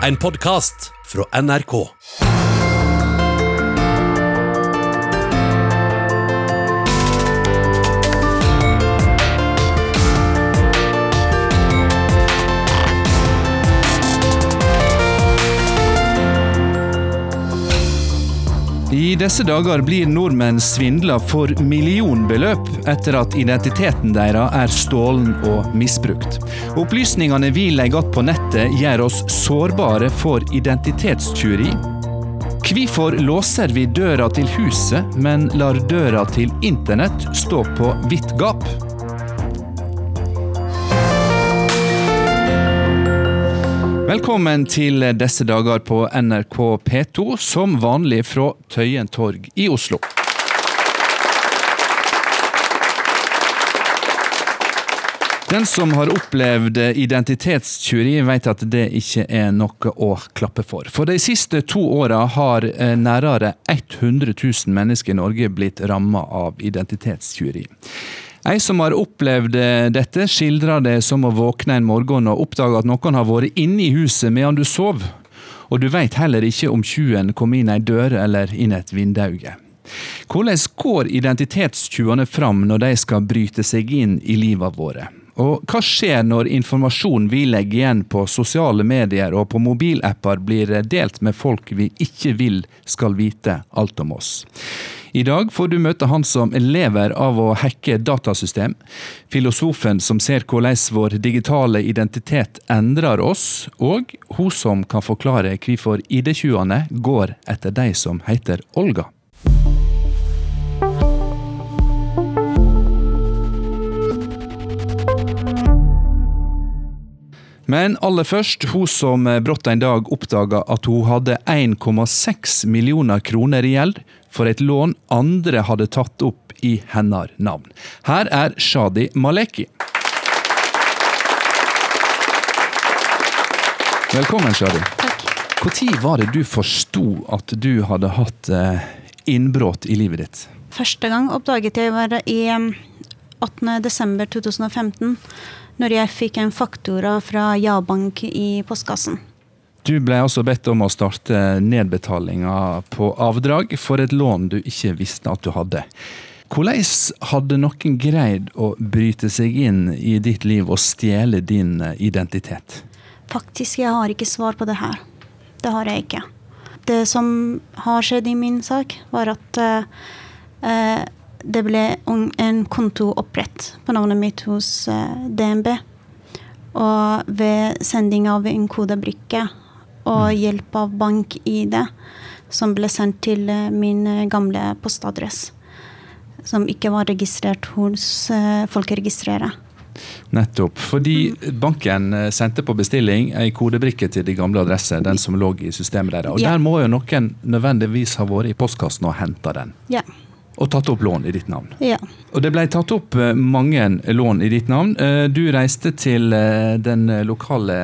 En podkast fra NRK. I disse dager blir nordmenn svindla for millionbeløp etter at identiteten deres er stålen og misbrukt. Opplysningene vi legger igjen på nettet gjør oss sårbare for identitetstyveri. Hvorfor låser vi døra til huset, men lar døra til internett stå på vidt gap? Velkommen til disse dager på NRK P2, som vanlig fra Tøyen torg i Oslo. Den som har opplevd identitetstyveri, vet at det ikke er noe å klappe for. For de siste to åra har nærmere 100 000 mennesker i Norge blitt ramma av identitetstyveri. Ei som har opplevd eh, dette, skildrer det som å våkne en morgen og oppdage at noen har vært inne i huset medan du sov, og du veit heller ikke om tjuven kom inn ei dør eller inn et vindauge. Hvordan går identitetstyvene fram når de skal bryte seg inn i livet våre? Og hva skjer når informasjonen vi legger igjen på sosiale medier og på mobilapper blir delt med folk vi ikke vil skal vite alt om oss? I dag får du møte han som lever av å hacke datasystem, filosofen som ser hvordan vår digitale identitet endrer oss, og hun som kan forklare hvorfor ID-tjuvene går etter de som heter Olga. Men aller først, hun som brått en dag oppdaga at hun hadde 1,6 millioner kroner i gjeld for et lån andre hadde tatt opp i hennes navn. Her er Shadi Maleki. Velkommen, Shadi. Takk. Når var det du forsto at du hadde hatt eh, innbrudd i livet ditt? Første gang oppdaget jeg var i um, 18. desember 2015, når jeg fikk en faktura fra Ja-bank i postkassen. Du ble også bedt om å starte nedbetalinga på avdrag for et lån du ikke visste at du hadde. Hvordan hadde noen greid å bryte seg inn i ditt liv og stjele din identitet? Faktisk, jeg har ikke svar på det her. Det har jeg ikke. Det som har skjedd i min sak, var at uh, det ble en konto opprett på navnet mitt hos uh, DNB. Og ved sending av en kodebrikke og hjelp av bank-ID, som ble sendt til min gamle postadress. Som ikke var registrert hos folkeregisteret. Nettopp. Fordi banken sendte på bestilling ei kodebrikke til de gamle adresser, den som lå i systemet deres. Og Ja. der må jo noen nødvendigvis ha vært i postkassen og henta den. Ja. Og tatt opp lån i ditt navn. ja. Og det ble tatt opp eh, mange lån i ditt navn. Eh, Du reiste til eh, den lokale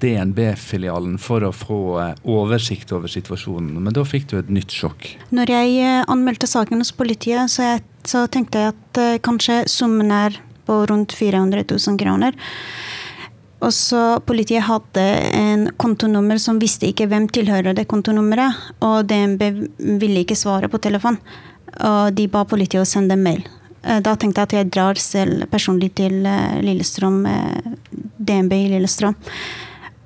DNB-filialen for å få oversikt over situasjonen, men da fikk du et nytt sjokk. Når jeg anmeldte saken hos politiet, så, jeg, så tenkte jeg at kanskje summen er på rundt 400 000 kroner. Og så Politiet hadde en kontonummer som visste ikke hvem tilhører det kontonummeret. Og DNB ville ikke svare på telefon. Og de ba politiet å sende mail. Eh, Da tenkte jeg at jeg drar selv personlig til eh, Lillestrøm, eh, DNB i Lillestrøm.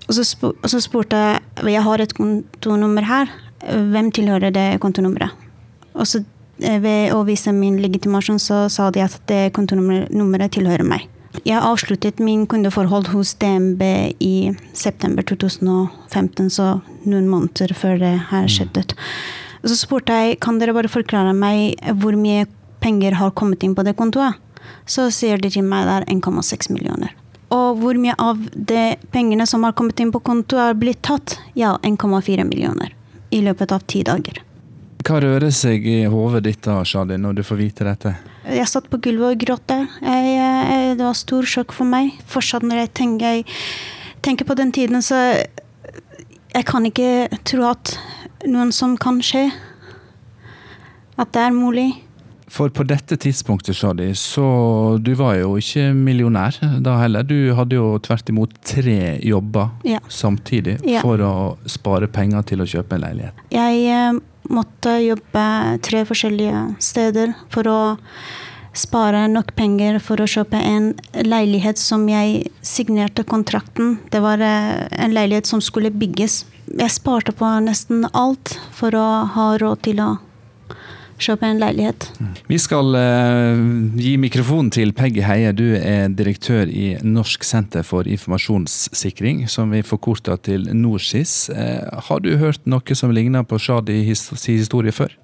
Og så, spu- og så spurte jeg jeg har et kontonummer her. Hvem tilhører det kontonummeret? Og så ved å vise min legitimasjon, så sa de at det kontonummeret tilhører meg. Jeg avsluttet min kundeforhold hos DNB i september 2015, så noen måneder før det her skjedde. Så spurte jeg kan dere bare forklare meg hvor mye penger har kommet inn på det kontoet. Så sier de til meg det er 1,6 millioner. Og hvor mye av de pengene som har kommet inn på kontoet, er blitt tatt? Ja, 1,4 millioner. I løpet av ti dager. Hva rører seg i hodet ditt da, Shadi, når du får vite dette? Jeg satt på gulvet og gråt det var stor sjokk for meg. Fortsatt når jeg tenker, jeg tenker på den tiden, så jeg kan ikke tro at noen som kan skje. At det er mulig. For på dette tidspunktet, Shadi, så du var jo ikke millionær da heller. Du hadde jo tvert imot tre jobber Ja. samtidig Ja. for å spare penger til å kjøpe en leilighet. Jeg eh, måtte jobbe tre forskjellige steder for å spare nok penger for å kjøpe en leilighet som jeg signerte kontrakten. Det var eh, en leilighet som skulle bygges. Jeg sparte på nesten alt for å ha råd til å kjøpe en leilighet. Vi skal uh, gi mikrofonen til Peggy Heie. Du er direktør i Norsk senter for informasjonssikring, som vi forkorter til NorSIS. Uh, har du hørt noe som ligner på Shadi his historie før?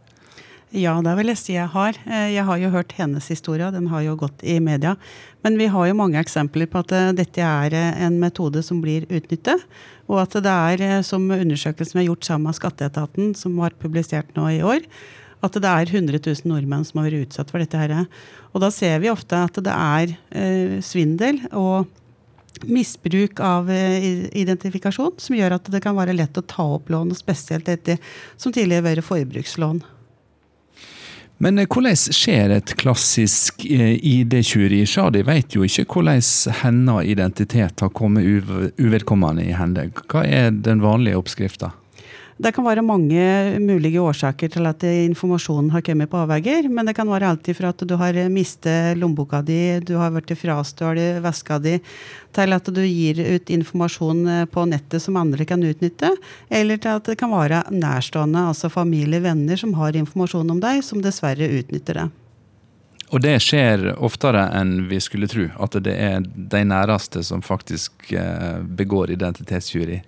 Ja, det vil jeg si jeg har. Eh, Jeg har jo hørt hennes historie, den har jo gått i media. Men vi har jo mange eksempler på at eh, dette er eh, en metode som blir utnyttet. Og at det er, som undersøkelsen vi har gjort sammen med Skatteetaten, som var publisert nå i år, at det er 100 000 nordmenn som har vært utsatt for dette. her. Og da ser vi ofte at det er svindel og misbruk av identifikasjon som gjør at det kan være lett å ta opp lån, spesielt dette som tidligere har vært forbrukslån. Men eh, hvordan skjer et klassisk eh, ID-tjuveri? Shadi vet jo ikke hvordan hennes identitet har kommet uv- uvedkommende i hende. Hva er den vanlige oppskrifta? Det kan være mange mulige årsaker til at informasjonen har kommet på avveier. Men det kan være alt fra at du har mistet lommeboka di, du har blitt frastjålet veska di, til at du gir ut informasjon eh, på nettet som andre kan utnytte. Eller til at det kan være nærstående, altså familie, venner, som har informasjon om deg, som dessverre utnytter det. Og det skjer oftere enn vi skulle tro. At det er de næreste som faktisk eh, begår identitetstyveri.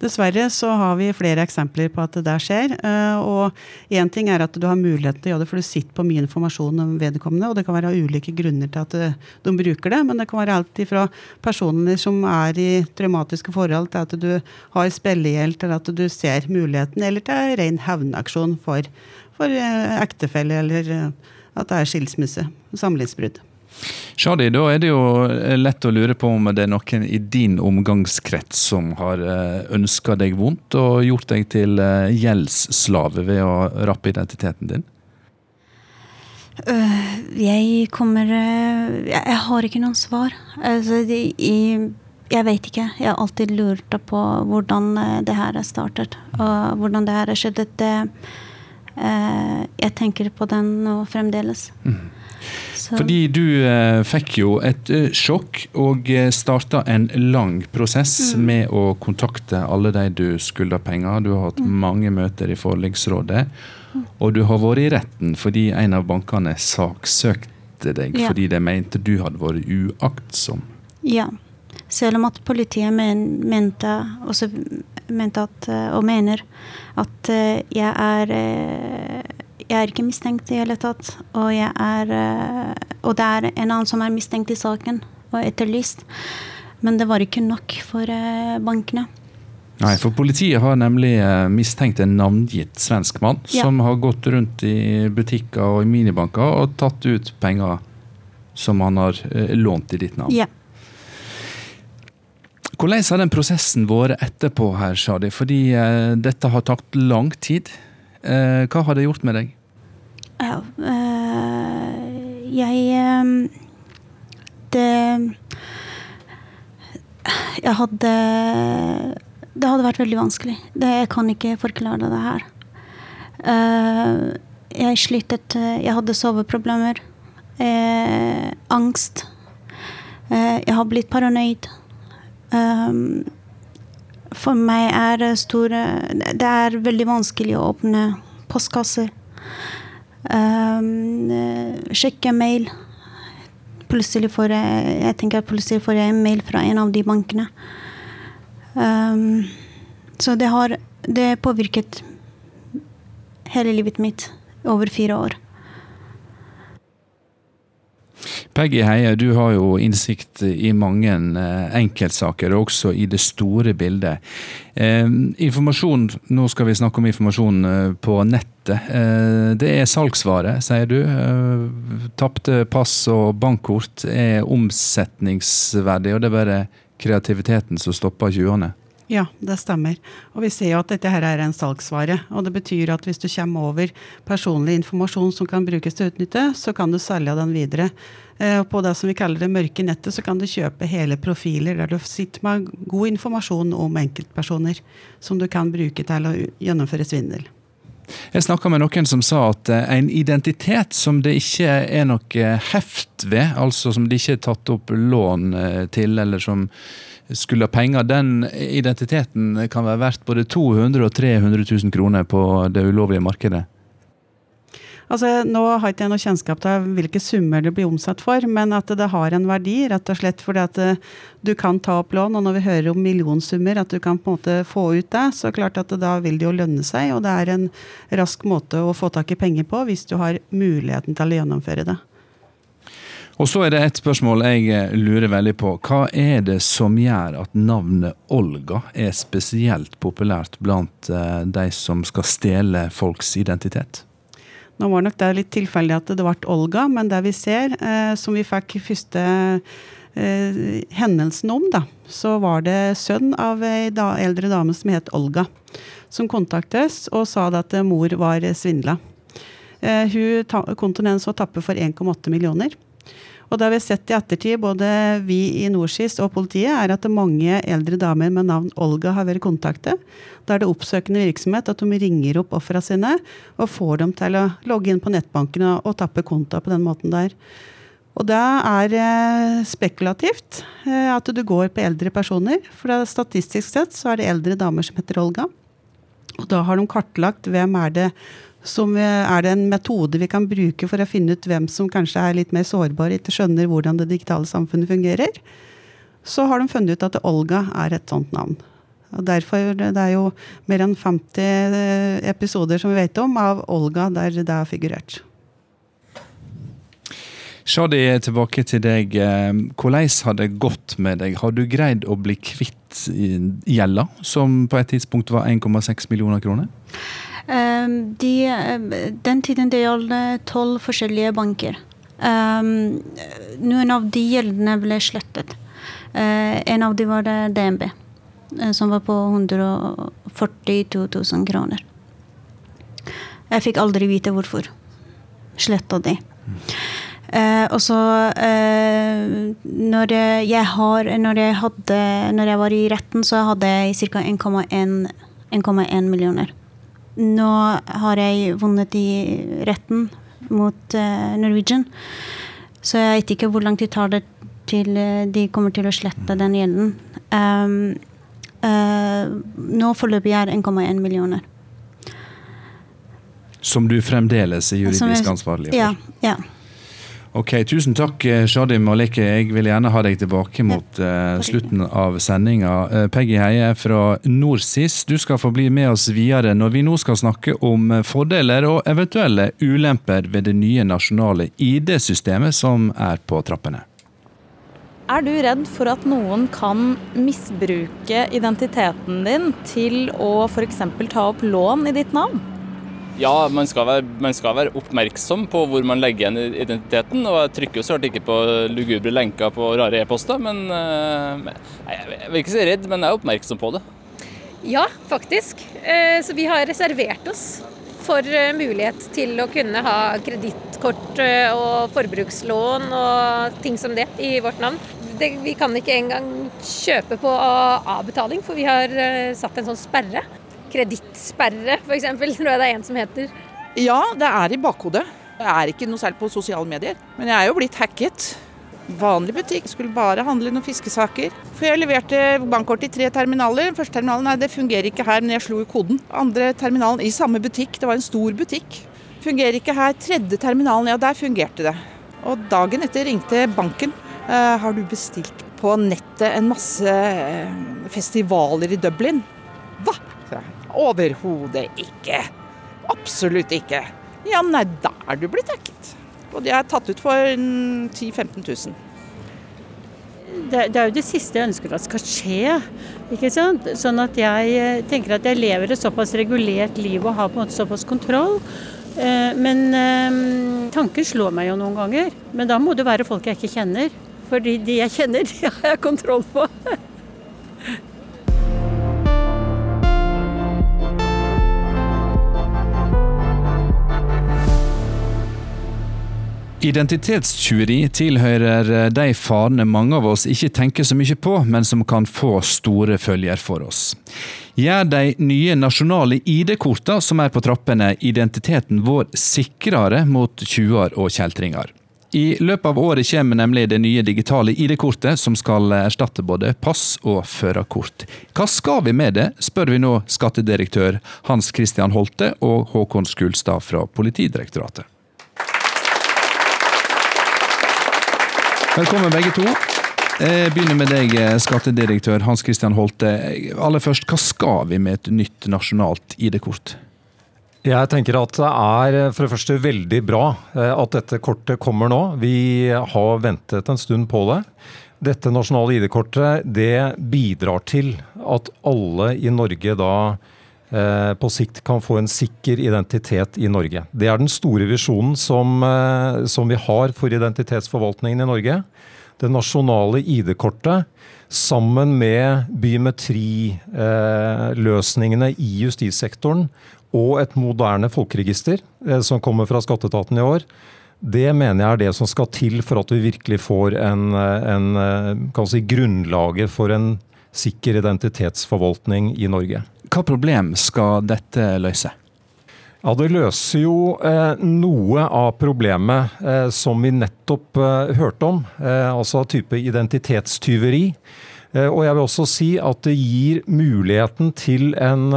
Dessverre så har vi flere eksempler på at det der skjer. eh, Og én ting er at du har muligheten til å gjøre det, for du sitter på mye informasjon om vedkommende, og det kan være ulike grunner til at eh, de bruker det. Men det kan være alt fra personer som er i traumatiske forhold, til at du har spillegjeld, til at du ser muligheten, eller til ren hevnaksjon for, for eh, ektefelle, eller at det er skilsmisse, samlivsbrudd. Shadi, da er det jo eh, lett å lure på om det er noen i din omgangskrets som har ønska deg vondt og gjort deg til eh, gjeldsslave ved å rappe identiteten din? Øh, jeg kommer jeg, har ikke noen svar. Altså, jeg, vet ikke. Jeg har alltid lurt på hvordan det her er startet, og hvordan det her har skjedd. Jeg tenker på den nå fremdeles. Så- Fordi du eh, fikk jo et eh, sjokk og eh, starta en lang prosess med å kontakte alle de du skylder penger. Du har hatt mange møter i forliksrådet, og du har vært i retten fordi en av bankene saksøkte deg Ja. fordi de mente du hadde vært uaktsom. Ja. Selv om at politiet men, mente, også mente at, eh, og mener at eh, jeg er Jeg er ikke mistenkt i hele tatt. Og, jeg er, eh, og det er en annen som er mistenkt i saken og etterlyst. Men det var ikke nok for eh, bankene. Nei, for politiet har nemlig eh, mistenkt en navngitt svensk mann Ja. som har gått rundt i butikker og i minibanker og tatt ut penger som han har lånt i ditt navn. Ja. Hvordan har den prosessen vært etterpå, her, Shadi? Fordi dette har tatt lang tid. Eh, hva har det gjort med deg? Ja, øh, jeg eh, Det Jeg hadde Det hadde vært veldig vanskelig. Det, jeg kan ikke forklare det her. Uh, jeg slitet Jeg hadde soveproblemer. eh, angst. Eh, jeg har blitt paranoid. Um, for meg er det store Det er veldig vanskelig å åpne postkasser. Um, eh, sjekke mail. Plutselig får jeg Jeg tenker plutselig får jeg en mail fra en av de bankene. Um, så det har Det påvirket hele livet mitt over fire år. Peggy Heie, du har jo innsikt i mange enkeltsaker, og også i det store bildet. Eh, informasjon, Nå skal vi snakke om informasjon eh, på nettet. Eh, det er salgsvare, sier du. Eh, Tapte pass og bankkort er omsetningsverdig, og det er bare kreativiteten som stopper tjuvene. Ja, det stemmer. Og vi ser jo at dette her er en salgsvare. Og det betyr at hvis du kommer over personlig informasjon som kan brukes til å utnytte, så kan du selge den videre. Eh, og på det som vi kaller det mørke nettet, så kan du kjøpe hele profiler der du sitter med god informasjon om enkeltpersoner som du kan bruke til å gjennomføre svindel. Jeg snakka med noen som sa at eh, en identitet som det ikke er noe heft ved, altså som det ikke er tatt opp lån eh, til, eller som skulle ha penger, den identiteten kan være verdt både 200 og 300 000 kroner på det ulovlige markedet? Altså, Nå har ikke jeg noe kjennskap til hvilke summer det blir omsatt for, men at det har en verdi, rett og slett fordi at eh, du kan ta opp lån. Og når vi hører om millionsummer, at du kan på en måte få ut det, så klart at da vil det jo lønne seg. Og det er en rask måte å få tak i penger på hvis du har muligheten til å gjennomføre det. Og så er det et spørsmål jeg eh, lurer veldig på. Hva er det som gjør at navnet Olga er spesielt populært blant eh, de som skal stjele folks identitet? Nå var nok det litt tilfeldig at det ble Olga, men det vi ser, eh, som vi fikk første hendelsen om, da, så var det sønn av ei da, eldre dame som het Olga, som kontaktes og sa at mor var svindla. Hun, kontoen hennes var tappet for 1,8 millioner. Og det vi har sett i ettertid, både vi i NorSIS og politiet, er at mange eldre damer med navn Olga har vært kontaktet. Da er det oppsøkende virksomhet at de ringer opp ofrene sine og får dem til å logge inn på nettbanken og, tappe konta på den måten der. Og det er eh, spekulativt eh, at du går på eldre personer. For statistisk sett så er det eldre damer som heter Olga. Og da har de kartlagt hvem er det som er det en metode vi kan bruke for å finne ut hvem som kanskje er litt mer sårbare, ikke skjønner hvordan det digitale samfunnet fungerer. Så har de funnet ut at Olga er et sånt navn. Og derfor, Det er jo mer enn 50 episoder som vi vet om av Olga der det har figurert. Shadi, tilbake til deg. Hvordan har det gått med deg? Har du greid å bli kvitt gjelda, som på et tidspunkt var 1,6 millioner kroner? Ehm, de, eh, den tiden det gjaldt tolv forskjellige banker. Um, noen av de gjeldene ble slettet. Uh, en av de var det DNB, som var på 142 000 kroner. Jeg fikk aldri vite hvorfor. Sletta de. Uh, og så når jeg, har, når jeg hadde Når jeg var i retten, så hadde jeg ca. 1,1 millioner. Nå har jeg vunnet i retten mot uh, Norwegian, så jeg vet ikke hvor lang tid tar det til uh, de kommer til å slette den gjelden. Um, uh, nå foreløpig er 1,1 millioner. Som du fremdeles er juridisk ansvarlig for? Ja. ja. Ok, Tusen takk, eh, Shadim Maleke. Jeg vil gjerne ha deg tilbake mot uh, slutten av sendinga. Uh, Peggy Heie fra NorSIS, du skal få bli med oss videre når vi nå skal snakke om fordeler og eventuelle ulemper ved det nye nasjonale ID-systemet som er på trappene. Er du redd for at noen kan misbruke identiteten din til å f.eks. ta opp lån i ditt navn? Ja, man skal, være, man skal, være, oppmerksom på hvor man legger igjen identiteten. Og jeg trykker jo så ikke på lugubre lenker på rare e-poster. Men uh, jeg vil ikke si redd, men jeg er oppmerksom på det. Ja, faktisk. Uh, så vi har reservert oss for uh, mulighet til å kunne ha kredittkort og forbrukslån og ting som det i vårt navn. Det, vi kan ikke engang kjøpe på avbetaling, for vi har satt en sånn sperre kredittsperre, f.eks. Tror jeg det er en som heter. Ja, det er i bakhodet. Jeg er ikke noe særlig på sosiale medier. Men jeg er jo blitt hacket. Vanlig butikk. Skulle bare handle noen fiskesaker. For jeg leverte bankkort i tre terminaler. Første terminalen nei, det fungerer ikke her, men jeg slo i koden. Andre terminalen i samme butikk, det var en stor butikk. Fungerer ikke her. Tredje terminalen, ja der fungerte det. Og dagen etter ringte banken. Uh, har du bestilt på nettet en masse uh, festivaler i Dublin? Hva? Overhodet ikke. Absolutt ikke. Ja, nei, da er du blitt hacket. Og de er tatt ut for 10 000-15 000. Det, det, er jo det siste jeg ønsker at skal skje. ikke sant? Sånn at jeg eh, tenker at jeg lever et såpass regulert liv og har på en måte såpass kontroll. Eh, men eh, tanker slår meg jo noen ganger. Men da må det være folk jeg ikke kjenner. Fordi de jeg kjenner, de har jeg kontroll på. Identitetstyveri tilhører de farene mange av oss ikke tenker så mye på, men som kan få store følger for oss. Gjør de nye nasjonale ID-kortene som er på trappene identiteten vår sikrere mot tjuver og kjeltringer? I løpet av året kommer nemlig det nye digitale ID-kortet, som skal erstatte både pass og førerkort. Hva skal vi med det, spør vi nå skattedirektør Hans Christian Holte og Håkon Skulstad fra Politidirektoratet. Velkommen begge to. Jeg begynner med deg, skattedirektør Hans Christian Holte. Aller først, hva skal vi med et nytt nasjonalt ID-kort? Jeg tenker at det er for det første veldig bra eh, at dette kortet kommer nå. Vi har ventet en stund på det. Dette nasjonale ID-kortet det bidrar til at alle i Norge da eh, på sikt kan få en sikker identitet i Norge. Det er den store visjonen som, eh, som vi har for identitetsforvaltningen i Norge. Det nasjonale ID-kortet sammen med biometriløsningene i justissektoren og et moderne folkeregister eh, som kommer fra skatteetaten i år, det mener jeg er det som skal til for at vi virkelig får en, eh, en si, grunnlaget for en sikker identitetsforvaltning i Norge. Hva problem skal dette løse? Ja, Det løser jo eh, noe av problemet eh, som vi nettopp eh, hørte om. altså type identitetstyveri. og jeg vil også si at det gir muligheten til en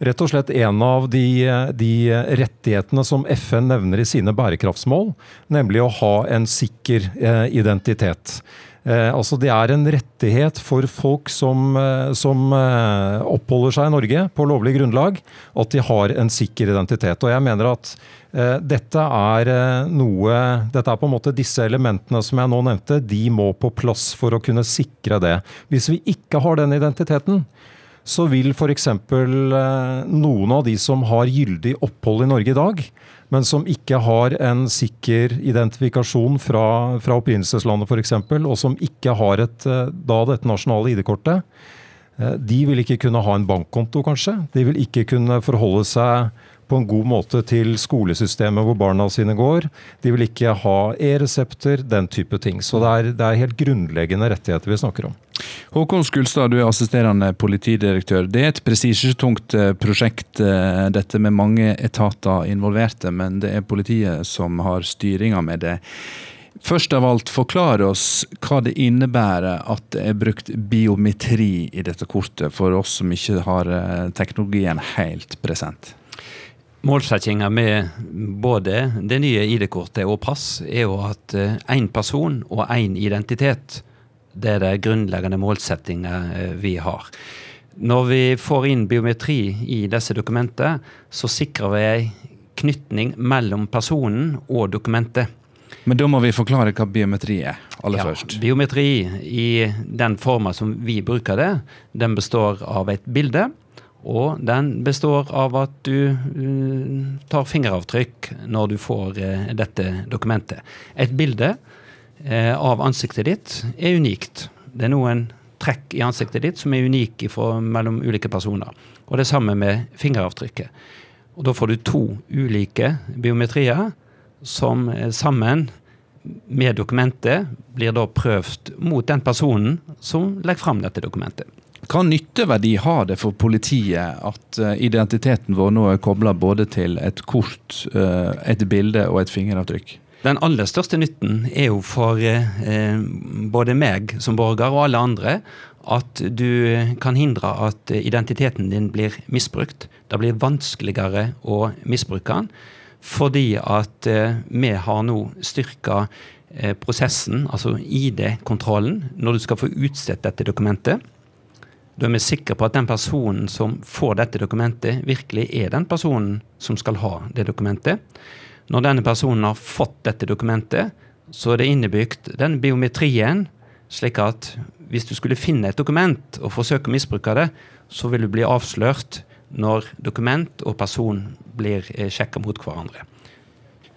rett og slett en av de, de, rettighetene som FN nevner i sine bærekraftsmål, nemlig å ha en sikker eh, identitet. Eh, altså Det er en rettighet for folk som, eh, som eh, oppholder seg i Norge på lovlig grunnlag, at de har en sikker identitet. Og jeg mener at eh, dette er eh, noe Dette er på en måte disse elementene som jeg nå nevnte, de må på plass for å kunne sikre det. Hvis vi ikke har den identiteten, så vil f.eks. Eh, noen av de som har gyldig opphold i Norge i dag, men som ikke har en sikker identifikasjon fra, fra opprinnelseslandet f.eks., og som ikke har et, eh, da dette nasjonale ID-kortet, eh, de vil ikke kunne ha en bankkonto, kanskje. De vil ikke kunne forholde seg på en god måte til skolesystemet hvor barna sine går. De vil ikke ha e-resepter, den type ting. Så det er, det er helt grunnleggende rettigheter vi snakker om. Håkon Skulstad, du er assisterende politidirektør. Det er et prestisjetungt eh, prosjekt, eh, dette med mange etater involverte, men det er politiet som har styringa med det. Først av alt, forklar oss hva det innebærer at det er brukt biometri i dette kortet, for oss som ikke har eh, teknologien helt present. Målsettinga med både det nye ID-kortet og pass er jo at én person og én identitet det er det grunnleggende målsettinga eh, vi har. Når vi får inn biometri i disse dokumentene, så sikrer vi ei knytning mellom personen og dokumentet. Men da må vi forklare hva biometri er, aller ja, først. Biometri i den forma som vi bruker det, den består av et bilde. Og den består av at du uh, tar fingeravtrykk når du får uh, dette dokumentet. Et bilde Eh, av ansiktet ditt er unikt. Det er noen trekk i ansiktet ditt som er unike mellom ulike personer. Og det samme med fingeravtrykket. Og da får du to ulike biometrier som eh, sammen med dokumentet blir da prøvd mot den personen som legger fram dette dokumentet. Hva nytteverdi har det for politiet at eh, identiteten vår nå er kobla både til et kort, et bilde og et fingeravtrykk? Den aller største nytten er jo for eh, både meg som borger og alle andre at du kan hindre at identiteten din blir misbrukt. Det blir vanskeligere å misbruke den. Fordi at eh, vi har nå styrka eh, prosessen, altså ID-kontrollen, når du skal få utstedt dette dokumentet. Da er vi sikre på at den personen som får dette dokumentet, virkelig er den personen som skal ha det dokumentet. Når denne personen har fått dette dokumentet, så er det innebygd den biometrien, slik at hvis du skulle finne et dokument og forsøke å misbruke det, så vil du bli avslørt når dokument og person blir eh, sjekka mot hverandre.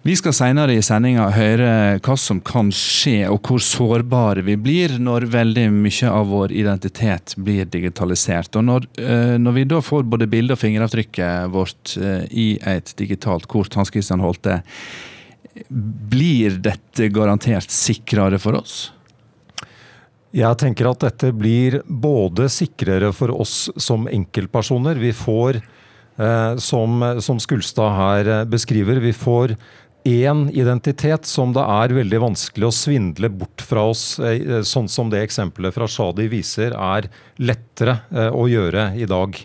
Vi skal senere i sendinga høre hva som kan skje, og hvor sårbare vi blir når veldig mye av vår identitet blir digitalisert. Og når, eh, når vi da får både bilde og fingeravtrykket vårt eh, i et digitalt kort, Hans Christian Holte, Blir dette garantert sikrere for oss? Jeg tenker at dette blir både sikrere for oss som enkeltpersoner. Vi får, eh, som, som Skulstad her beskriver, vi får én identitet som det er veldig vanskelig å svindle bort fra oss, eh, sånn som det eksempelet fra Shadi viser, er lettere eh, å gjøre i dag.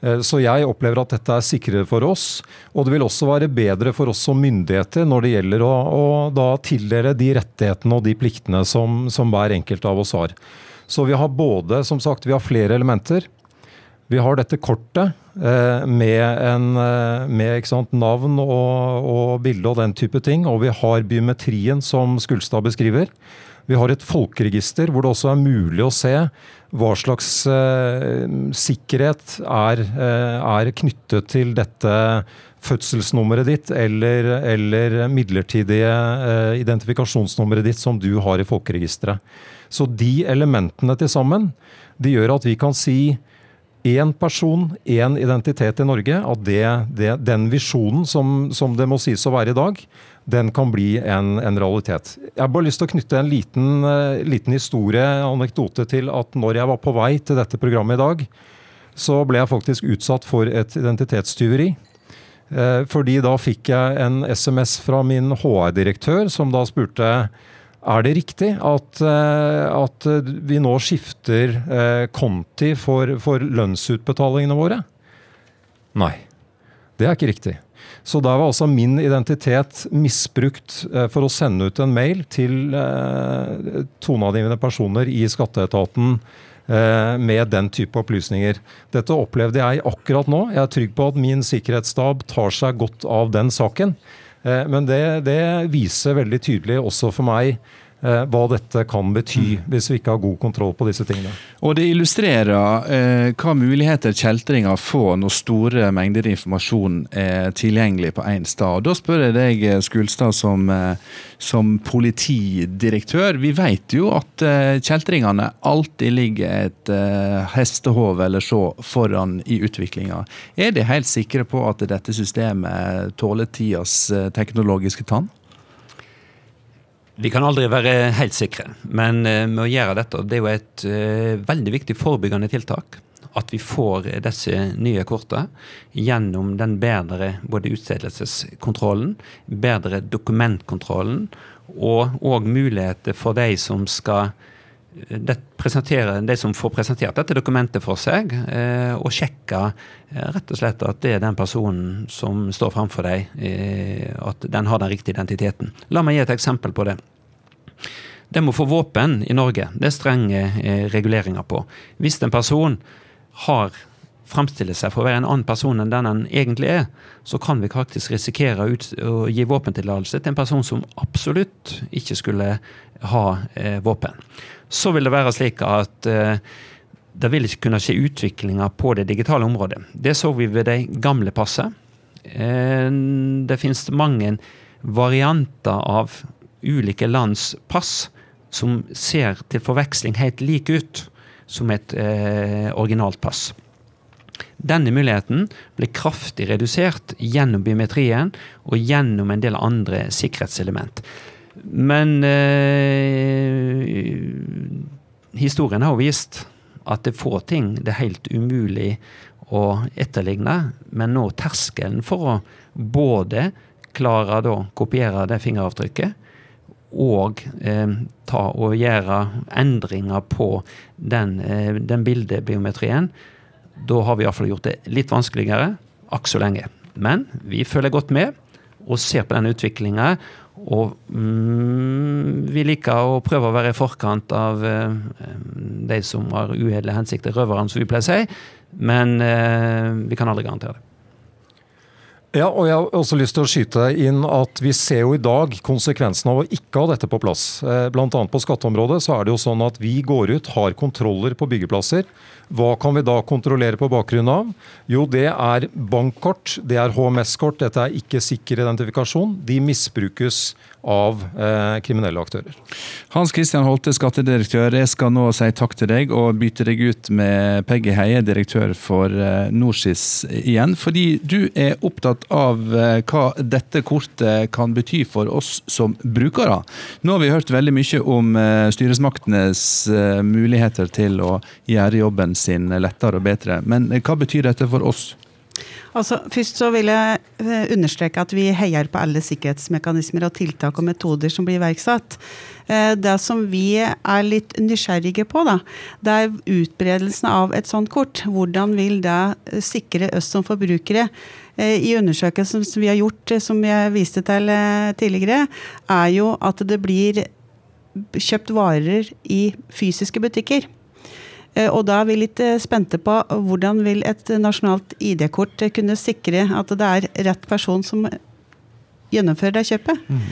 Eh, så jeg opplever at dette er sikrere for oss. Og det vil også være bedre for oss som myndigheter når det gjelder å, å tildele de rettighetene og de pliktene som, som, hver enkelt av oss har. Så vi har både, som sagt, vi har flere elementer. Vi har dette kortet eh, med, en, eh, med sant, navn og, og, bilde og den type ting. Og vi har biometrien som Skulstad beskriver. Vi har et folkeregister hvor det også er mulig å se hva slags eh, sikkerhet er, eh, er, knyttet til dette fødselsnummeret ditt eller, eller midlertidige eh, identifikasjonsnummeret ditt som du har i folkeregisteret. Så de elementene til sammen de gjør at vi kan si én person, én identitet i Norge, at det, det, den visjonen som, som, det må sies å være i dag, den kan bli en, en realitet. Jeg har bare lyst til å knytte en liten, uh, liten historie, anekdote, til at når jeg var på vei til dette programmet i dag, så ble jeg faktisk utsatt for et identitetstyveri. Uh, fordi da fikk jeg en SMS fra min HR-direktør som da spurte er det riktig at, uh, at vi nå skifter konti for, for lønnsutbetalingene våre? Nei, det er ikke riktig. Så da var altså min identitet misbrukt eh, for å sende ut en mail til eh, toneangivende personer i skatteetaten eh, med den type opplysninger. Dette opplevde jeg akkurat nå. Jeg er trygg på at min sikkerhetsstab tar seg godt av den saken. Men det, det viser veldig tydelig også for meg Eh, hva dette kan bety, mm. hvis vi ikke har god kontroll på disse tingene. Og Det illustrerer eh, hva muligheter kjeltringer får når store mengder informasjon er tilgjengelig på én sted. Da spør jeg deg, eh, Skulstad, som, eh, som politidirektør. Vi vet jo at eh, kjeltringene alltid ligger et eh, hestehov eller så foran i utviklinga. Er de helt sikre på at dette systemet tåler tidas teknologiske tann? Vi kan aldri være helt sikre, men eh, med å gjøre dette, det er jo et uh, veldig viktig forebyggende tiltak. At vi får disse nye kortene gjennom den bedre både utstedelseskontrollen, bedre dokumentkontrollen og, òg muligheter for de som skal de som får presentert dette dokumentet for seg, eh, og sjekke eh, rett og slett at det er den personen som står framfor deg, eh, at den har den riktige identiteten. La meg gi et eksempel på det. Det med å få våpen i Norge, det er strenge reguleringer på. Hvis en person har fremstiller seg for å være en annen person enn den en egentlig er, så kan vi faktisk risikere å gi våpentillatelse til en person som absolutt ikke skulle ha eh, våpen så vil det være slik at eh, det vil ikke kunne skje utviklinger på det digitale området. Det så vi ved de gamle passet. Eh, det finnes mange varianter av ulike lands pass som ser til forveksling helt like ut som et eh, originalt pass. Denne muligheten ble kraftig redusert gjennom biometrien og gjennom en del andre sikkerhetselement. Men eh, historien har vist at det er få ting det er helt umulig å etterligne. Men nå terskelen for å både klare å kopiere det fingeravtrykket og eh, ta og gjøre endringer på den, eh, den bildebiometrien, da har vi iallfall gjort det litt vanskeligere akk så lenge. Men vi følger godt med og ser på den utviklinga og mm, vi liker å prøve å være i forkant av eh, de som har uedle hensikter, røverne, som vi pleier å si. Men eh, vi kan aldri garantere det. Ja, og jeg har også lyst til å skyte inn at Vi ser jo i dag konsekvensen av å ikke ha dette på plass. Eh, Bl.a. på skatteområdet så er det jo sånn at vi går ut, har kontroller på byggeplasser. Hva kan vi da kontrollere på bakgrunn av? Jo, det er bankkort, det er HMS-kort, dette er ikke sikker identifikasjon. De misbrukes av eh, kriminelle aktører. Hans Christian Holte, skattedirektør, jeg skal nå si takk til deg og bytte deg ut med Peggy Heie, direktør for eh, NorSIS igjen. Fordi du er opptatt av eh, hva dette kortet kan bety for oss som brukere. Nå har vi hørt veldig mye om eh, styresmaktenes muligheter til å gjøre jobben sin lettere og bedre. Men hva betyr dette for oss? Altså, først så vil jeg eh, understreke at vi heier på alle sikkerhetsmekanismer og tiltak og metoder som blir iverksatt. Eh, det som vi er litt nysgjerrige på, da, det er utbredelsen av et sånt kort. Hvordan vil det eh, sikre oss som forbrukere? I undersøkelsen som vi har gjort, som jeg viste til tidligere, er jo at det blir kjøpt varer i fysiske butikker. Eh, og da er vi litt eh, spente på hvordan vil et nasjonalt ID-kort kunne sikre at det er rett person som gjennomfører det kjøpet. Mm.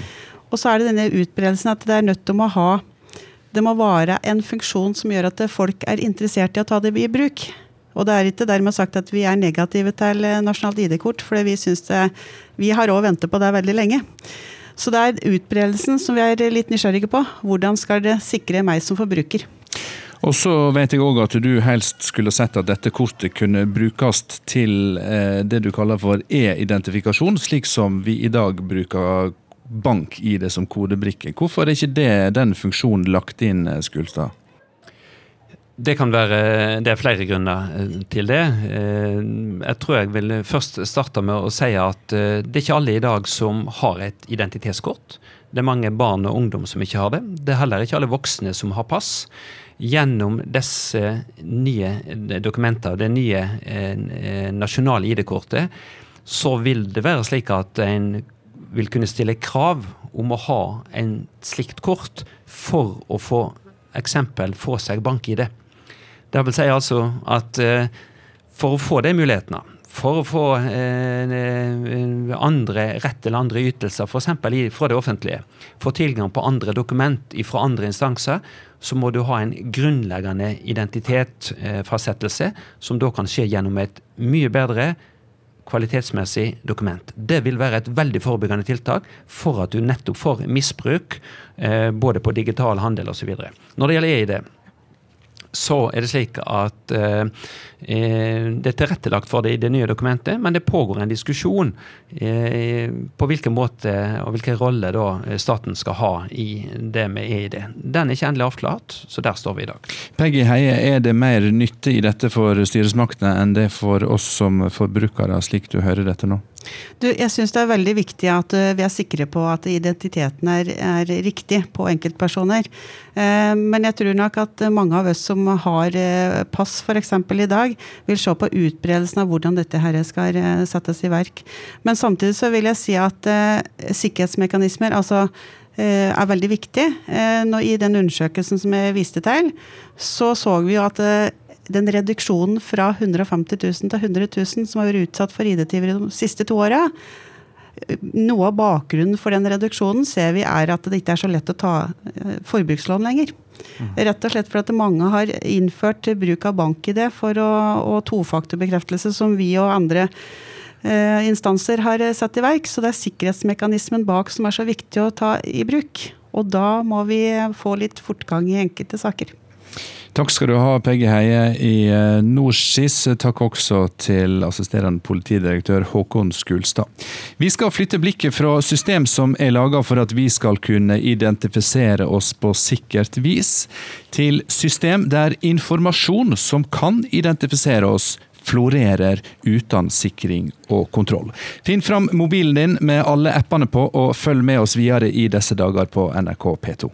Og så er det denne utbredelsen at det er nødt til å ha Det må være en funksjon som gjør at folk er interessert i å ta det i bruk. Og det er ikke dermed sagt at vi er negative til eh, nasjonalt ID-kort, for vi syns det Vi har òg ventet på det veldig lenge. Så det er utbredelsen som vi er litt nysgjerrige på. Hvordan skal det sikre meg som forbruker? Og så vet jeg òg at du helst skulle sett at dette kortet kunne brukes til eh, det du kaller for e-identifikasjon, slik som vi i dag bruker bank-ID som kodebrikke. Hvorfor er ikke det den funksjonen lagt inn, eh, Skulstad? Det kan være Det er flere grunner eh, til det. Jeg tror jeg vil først starte med å si at det er ikke alle i dag som har et identitetskort. Det er mange barn og ungdom som ikke har det. Det er heller ikke alle voksne som har pass gjennom disse nye dokumentene, det nye eh, nasjonale ID-kortet, så vil det være slik at en vil kunne stille krav om å ha en slikt kort for å få eksempel få seg bank-ID. Det vil si altså at eh, for å få de mulighetene, for å få eh, andre rett eller andre ytelser, f.eks. fra det offentlige, få tilgang på andre dokument fra andre instanser, så må du ha en grunnleggende identitetsfastsettelse, som da kan skje gjennom et mye bedre kvalitetsmessig dokument. Det vil være et veldig forebyggende tiltak for at du nettopp får misbruk, eh, både på digital handel osv. Når det gjelder EID, så er det slik at eh, eh, det er tilrettelagt for det i det nye dokumentet, men det pågår en diskusjon eh, på hvilken måte og hvilken rolle da eh, staten skal ha i det med EID. Den er ikke endelig avklart, så der står vi i dag. Peggy Heie, er det mer nytte i dette for styresmaktene enn det for oss som forbrukere, slik du hører dette nå? Du, jeg syns det er veldig viktig at uh, vi er sikre på at identiteten er, er riktig på enkeltpersoner. Uh, men jeg tror nok at mange av oss som har uh, pass f.eks. i dag, vil se på utbredelsen av hvordan dette her skal settes i verk. Men samtidig så vil jeg si at sikkerhetsmekanismer altså er veldig viktig. I den undersøkelsen som jeg viste til, så så vi jo at den reduksjonen fra 150 000 til 100 000 som har vært utsatt for ID-tyveri de siste to åra, noe av bakgrunnen for den reduksjonen ser vi er at det ikke er så lett å ta eh, forbrukslån lenger. Mm. Rett og slett fordi mange har innført bruk av bank-ID for å, og tofaktorbekreftelse, som vi og andre eh, instanser har satt i verk. Så det er sikkerhetsmekanismen bak som er så viktig å ta i bruk. Og da må vi få litt fortgang i enkelte saker. Takk skal du ha, Peggy Heie i Norskis. NorSIS. Takk også til assisterende politidirektør Håkon Skulstad. Vi skal flytte blikket fra system som er laga for at vi skal kunne identifisere oss på sikkert vis, til system der informasjon som kan identifisere oss, florerer uten sikring og kontroll. Finn fram mobilen din med alle appene på, og følg med oss videre i disse dager på NRK P2.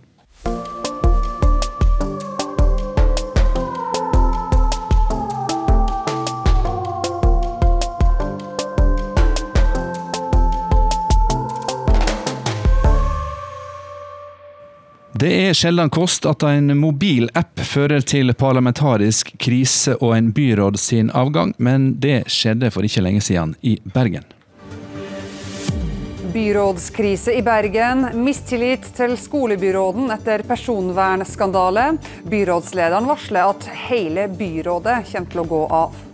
Det er sjelden kost at en mobilapp fører til parlamentarisk krise og en byråd sin avgang, men det skjedde for ikke lenge siden i Bergen. Byrådskrise i Bergen, mistillit til skolebyråden etter personvernskandale. Byrådslederen varsler at hele byrådet kommer til å gå av.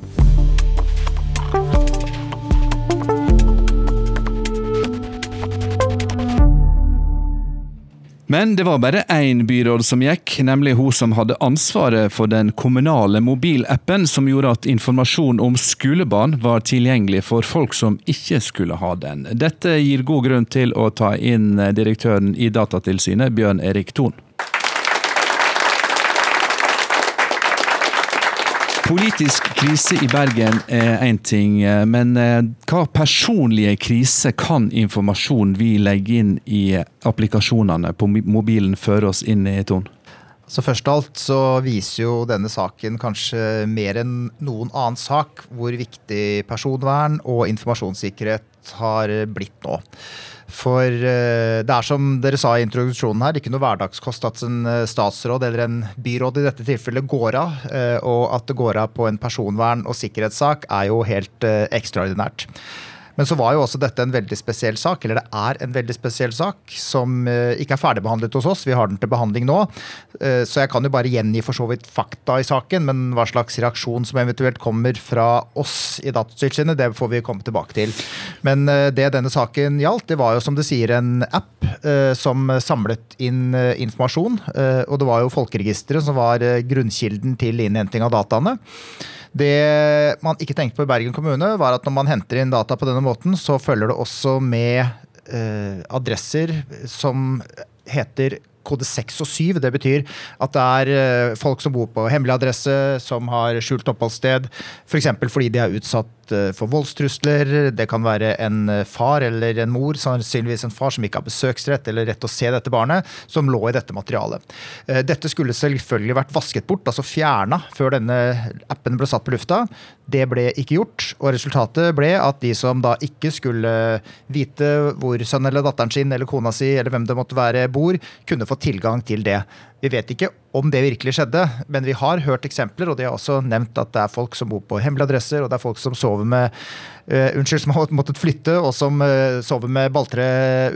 Men det var bare én byråd som gikk, nemlig hun som hadde ansvaret for den kommunale mobilappen som gjorde at informasjon om skolebarn var tilgjengelig for folk som ikke skulle ha den. Dette gir god grunn til å ta inn direktøren i Datatilsynet, Bjørn Erik Thon. Politisk krise i Bergen er én ting, men eh, hva personlige krise kan informasjon vi legger inn i applikasjonene på mobilen føre oss inn i, Ton? Så Først av alt så viser jo denne saken kanskje mer enn noen annen sak hvor viktig personvern og informasjonssikkerhet har blitt nå. For eh, det er som dere sa i introduksjonen her, ikke noe hverdagskost at en eh, statsråd eller en byråd i dette tilfellet går av. Eh, og at det går av på en personvern- og sikkerhetssak er jo helt ekstraordinært. Men så var jo også dette en veldig spesiell sak, eller det er en veldig spesiell sak, som eh, ikke er ferdigbehandlet hos oss. Vi har den til behandling nå. Eh, så jeg kan jo bare gjengi for så vidt fakta i saken, men hva slags reaksjon som eventuelt kommer fra oss i Datatilsynet, det får vi komme tilbake til. Men eh, det denne saken gjaldt, det var jo som det sier en app som samlet inn informasjon. Og det var jo Folkeregisteret som var grunnkilden til innhenting av dataene. Det man ikke tenkte på i Bergen kommune, var at når man henter inn data på denne måten, så følger det også med eh, adresser som heter kode 6 og 7. Det betyr at det er eh, folk som bor på hemmelig adresse, som har skjult oppholdssted, f.eks. For fordi de er utsatt Eh, for voldstrusler. Det kan være en eh, far eller en mor, sannsynligvis en far som ikke har besøksrett eller rett til å se dette barnet, som lå i dette materialet. Eh, dette skulle selvfølgelig vært vasket bort, altså fjerna, før denne appen ble satt på lufta. Det ble ikke gjort, og resultatet ble at de som da ikke skulle vite hvor sønnen eller datteren sin eller kona si eller hvem det måtte være bor, kunne få tilgang til det. Vi vet ikke om det virkelig skjedde, men vi har hørt eksempler, og de har også nevnt at det er folk som bor på hemmelige adresser, og det er folk som sover med uh, Unnskyld, som har måttet flytte, og som uh, sover med balltre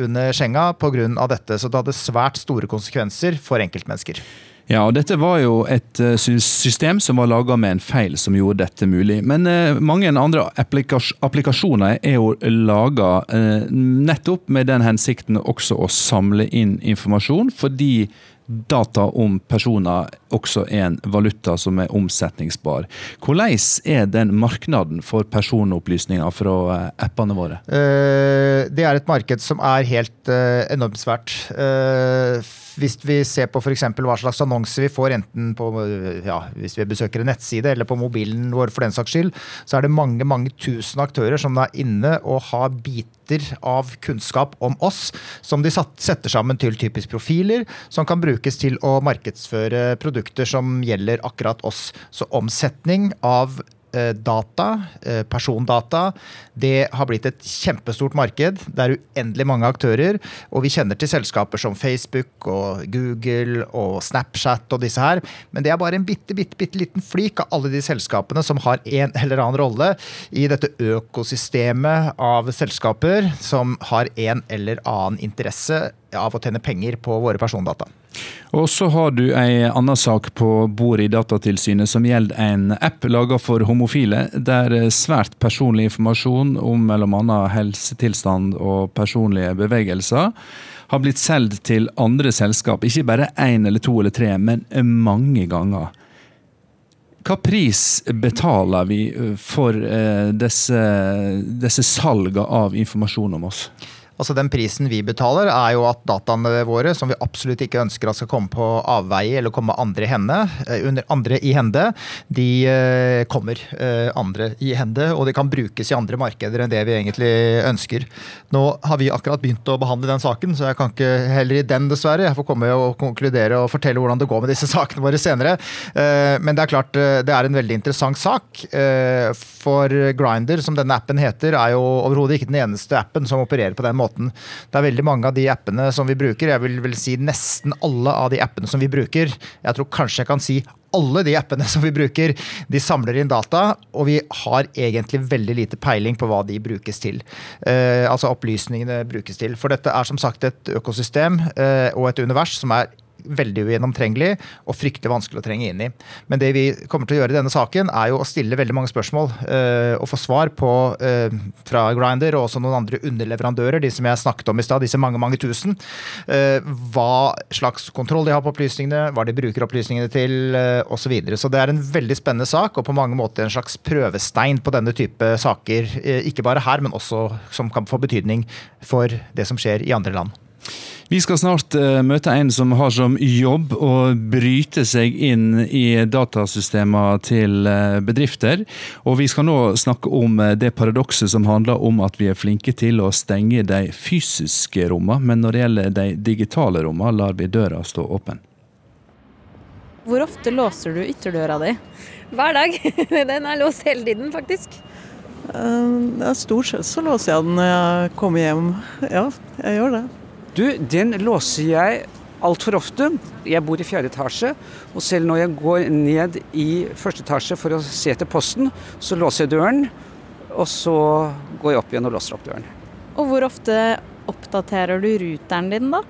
under senga pga. dette. Så det hadde svært store konsekvenser for enkeltmennesker. Ja, og Dette var jo et uh, system som var laga med en feil som gjorde dette mulig. Men eh, mange andre applikas applikasjoner er jo laga eh, nettopp med den hensikten også å samle inn informasjon, fordi data om personer også er en valuta som er omsetningsbar. Hvordan er den markedet for personopplysninger fra eh, appene våre? Eh, det er et marked som er helt eh, enormt svært. Hvis vi ser på f.eks. hva slags annonser vi får, enten på, ja, hvis vi besøker en nettside eller på mobilen vår for den saks skyld, så er det mange mange tusen aktører som er inne og har biter av kunnskap om oss, som de setter sammen til typisk profiler, som kan brukes til å markedsføre produkter som gjelder akkurat oss. Så omsetning av data, eh, persondata, det har blitt et kjempestort marked. Det er uendelig mange aktører. Og vi kjenner til selskaper som Facebook og Google og Snapchat og disse her. Men det er bare en bitte, bitte, bitte liten flik av alle de selskapene som har en eller annen rolle i dette økosystemet av selskaper som har en eller annen interesse av å tjene penger på våre persondata. Og så har du ei anna sak på bordet i Datatilsynet som gjelder en app laga for homofile, der svært personlig informasjon om bl.a. helsetilstand og personlige bevegelser har blitt solgt til andre selskap. Ikke bare én eller to eller tre, men mange ganger. Hva pris betaler vi for eh, disse, disse salgene av informasjon om oss? Altså Den prisen vi betaler, er jo at dataene våre, som vi absolutt ikke ønsker at skal komme på avveie eller komme andre, henne, eh, andre i hende, de eh, kommer eh, andre i hende, og de kan brukes i andre markeder enn det vi egentlig ønsker. Nå har vi akkurat begynt å behandle den saken, så jeg kan ikke heller i den, dessverre. Jeg får komme og konkludere og fortelle hvordan det går med disse sakene våre senere. Men det er klart, det er en veldig interessant sak. For Grinder, som denne appen heter, er jo overhodet ikke den eneste appen som opererer på den måten. Det er veldig mange av de appene som vi bruker, jeg vil vel si nesten alle av de appene som vi bruker. Jeg tror kanskje jeg kan si alle de appene som vi bruker, de samler inn data, og vi har egentlig veldig lite peiling på hva de brukes til. Eh, altså opplysningene brukes til. For dette er som sagt et økosystem eh, og et univers som er veldig ugjennomtrengelig og fryktelig vanskelig å trenge inn i. Men det vi kommer til å gjøre i denne saken, er jo å stille veldig mange spørsmål uh, og få svar på uh, fra Grinder og også noen andre underleverandører, de som jeg snakket om i stad, disse mange, mange tusen. Uh, hva slags kontroll de har på opplysningene, hva de bruker opplysningene til uh, osv. Så, videre. så det er en veldig spennende sak, og på mange måter en slags prøvestein på denne type saker. Ikke bare her, men også som kan få betydning for det som skjer i andre land. Vi skal snart uh, møte en som har som jobb å bryte seg inn i datasystemene til uh, bedrifter. Og vi skal nå snakke om uh, det paradokset som handler om at vi er flinke til å stenge de fysiske rommene, men når det gjelder de digitale rommene, lar vi døra stå åpen. Hvor ofte låser du ytterdøra di? Hver dag. Den er låst hele tiden, faktisk. Ja, stort sett så låser jeg den når jeg kommer hjem. Ja, jeg gjør det. Du, den låser jeg altfor ofte. Jeg bor i fjerde etasje, og selv når jeg går ned i første etasje for å se etter posten, så låser jeg døren, og så går jeg opp igjen og låser opp døren. Og hvor ofte oppdaterer du ruteren din, da?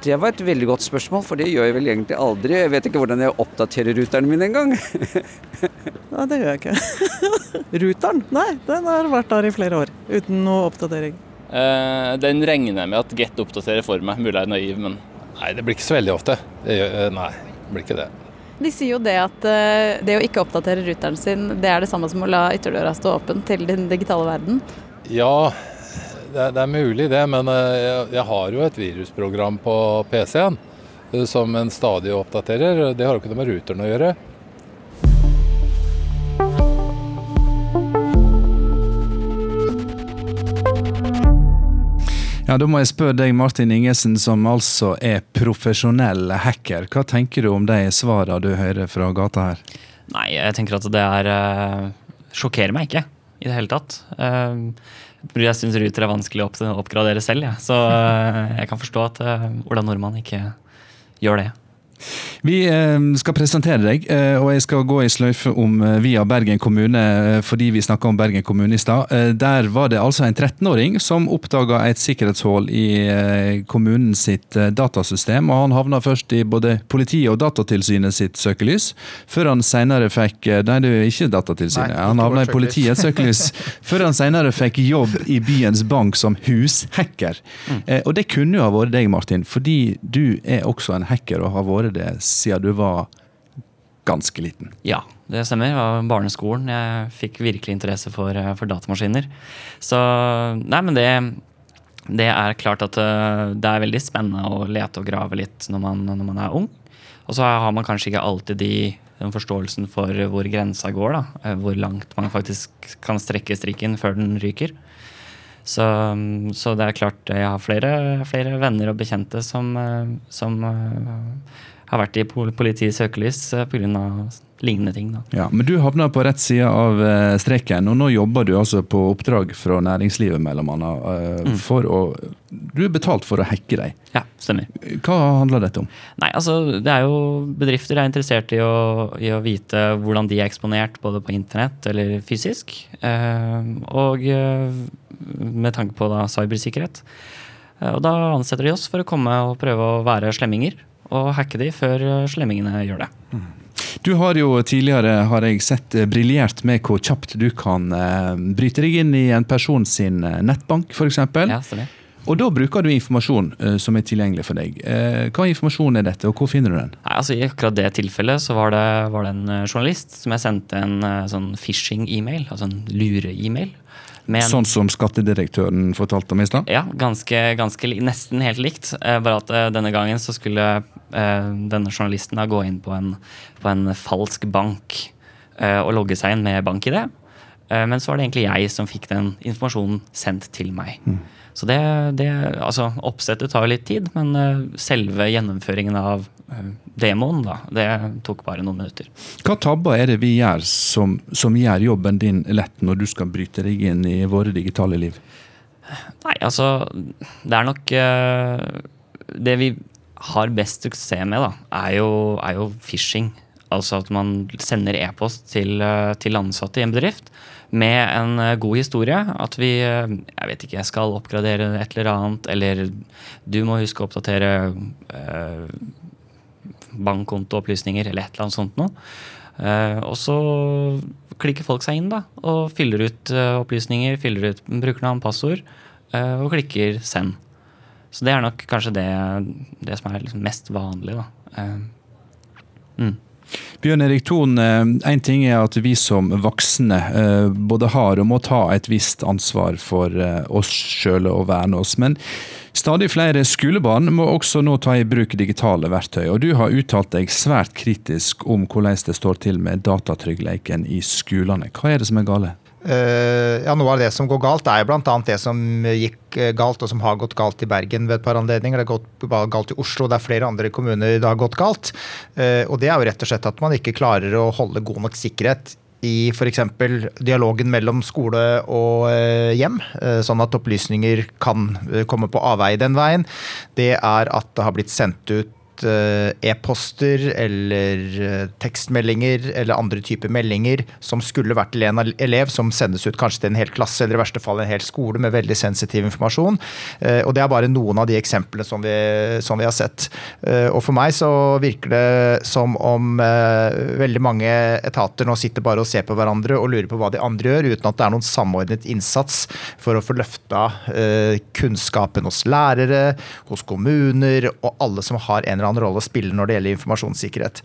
Det var et veldig godt spørsmål, for det gjør jeg vel egentlig aldri. Jeg vet ikke hvordan jeg oppdaterer ruteren min engang. Nei, det gjør jeg ikke. ruteren? Nei, den har vært der i flere år, uten noe oppdatering. Uh, den regner jeg med at Get oppdaterer for meg. Mulig jeg er naiv, men Nei, det blir ikke så veldig ofte. Gjør, uh, nei, det blir ikke det. De sier jo det at uh, det å ikke oppdatere ruteren sin, det er det samme som å la ytterdøra stå åpen til den digitale verden? Ja, det er, det er mulig det, men jeg, jeg, har jo et virusprogram på PC-en som en stadig oppdaterer. Det har jo ikke noe med ruteren å gjøre. Ja, Da må jeg spørre deg, Martin Ingesen, som altså er profesjonell hacker. Hva tenker du om de svarene du hører fra gata her? Nei, jeg tenker at det er uh, Sjokkerer meg ikke i det hele tatt. Uh, jeg syns Ruter er vanskelig å oppgradere selv, ja. så uh, jeg kan forstå at Ola Nordmann ikke gjør det. Vi eh, skal presentere deg, eh, og jeg skal gå i sløyfe om eh, via Bergen kommune, fordi vi snakka om Bergen kommune i stad. Der var det altså en 13-åring som oppdaga et sikkerhetshull i kommunen sitt datasystem. og Han havna først i både politiet og Datatilsynet sitt søkelys, før han senere fikk Nei, det er ikke Datatilsynet. Nei, han havna i politiets søkelys før han senere fikk jobb i byens bank som hushacker. Mm. Og det kunne jo ha vært deg, Martin, fordi du er også en hacker og har vært det siden du var ganske liten? Ja, det stemmer. Det var barneskolen jeg fikk virkelig interesse for, eh, for datamaskiner. Så Nei, men det, det er klart at eh, det er veldig spennende å lete og grave litt når man, når man er ung. Og så har man kanskje ikke alltid de, den forståelsen for hvor grensa går. da, eh, Hvor langt man faktisk kan strekke strikken før den ryker. Så, så det er klart jeg har flere, flere venner og bekjente som, som har vært i politiets søkelys eh, pga. lignende ting. Da. Ja, Men du havna på rett side av eh, streken, og nå jobber du altså på oppdrag fra næringslivet, bl.a. eh, mm. for å Du er betalt for å hacke deg. Ja, stemmer. Hva handler dette om? Nei, altså, det er jo Bedrifter er interessert i å, i å vite hvordan de er eksponert, både på internett eller fysisk. og med tanke på da cybersikkerhet. Og da ansetter de oss for å komme og prøve å være slemminger og hacke de før eh, slemmingene gjør det. Mm. Du har jo tidligere har jeg sett eh, briljert med hvor kjapt du kan uh, bryte deg inn i en person sin nettbank, f.eks. Ja, og da bruker du informasjon uh, som er tilgjengelig for deg. Uh, hva informasjon er dette, og hvor finner du den? Nei, altså I akkurat det tilfellet så var det, var det en journalist som jeg sendte en sånn phishing-e-mail, altså en lure-e-mail. En, sånn som skattedirektøren fortalte om i stad? Ja, ganske, ganske, nesten helt likt. Eh, bare at eh, denne gangen så skulle eh, denne journalisten da gå inn på en, på en falsk bank og logge seg inn med bank-ID. Men så var det egentlig jeg som fikk den informasjonen sendt til meg. Mm. Så det, det, altså Oppsettet tar litt tid, men selve gjennomføringen av demoen, da, det tok bare noen minutter. Hva tabber er det vi gjør som, som, gjør jobben din lett når du skal bryte deg inn i våre digitale liv? Nei, altså Det er nok uh, Det vi har best suksess med, da, er jo, er jo phishing. Altså at man sender e-post til, uh, til ansatte i en bedrift med en uh, god historie. At vi jeg vet ikke, skal oppgradere et eller annet, eller du må huske å oppdatere bankkontoopplysninger eller et eller annet sånt noe. Eh, og så klikker folk seg inn da, og fyller ut eh, opplysninger, fyller ut brukernavn, passord, eh, og klikker 'send'. Så det er nok kanskje det, det som er liksom mest vanlig. da. Mm. Bjørn Erik Thon, én ting er at vi som voksne både har og må ta et visst ansvar for oss sjøl og verne oss. Men Stadig flere skolebarn må også nå ta i bruk digitale verktøy, og du har uttalt deg svært kritisk om hvordan det står til med datatryggleiken i skolene. Hva er det som er gale? Uh, ja, Noe av det som går galt, er bl.a. det som gikk eh, galt, og som har gått galt i Bergen ved et par anledninger. Det har gått galt i Oslo, det er flere andre kommuner det har gått galt. Uh, og Det er jo rett og slett at man ikke klarer å holde god nok sikkerhet i f.eks. dialogen mellom skole og eh, hjem, eh, sånn at opplysninger kan eh, komme på avveie den veien. Det er at det har blitt sendt ut Eh, e-poster eller eh, tekstmeldinger eller andre typer meldinger som skulle vært til en elev, som sendes ut kanskje til en hel klasse eller i verste fall en hel skole med veldig sensitiv informasjon. Eh, og Det er bare noen av de eksemplene som vi, som vi har sett. Og For meg så virker det som om veldig mange etater nå sitter bare og ser på hverandre og lurer på hva de andre gjør, uten at det er noen samordnet innsats for å få løfta kunnskapen hos lærere, hos kommuner og alle som har en eller annen annen rolle å spille når det gjelder informasjonssikkerhet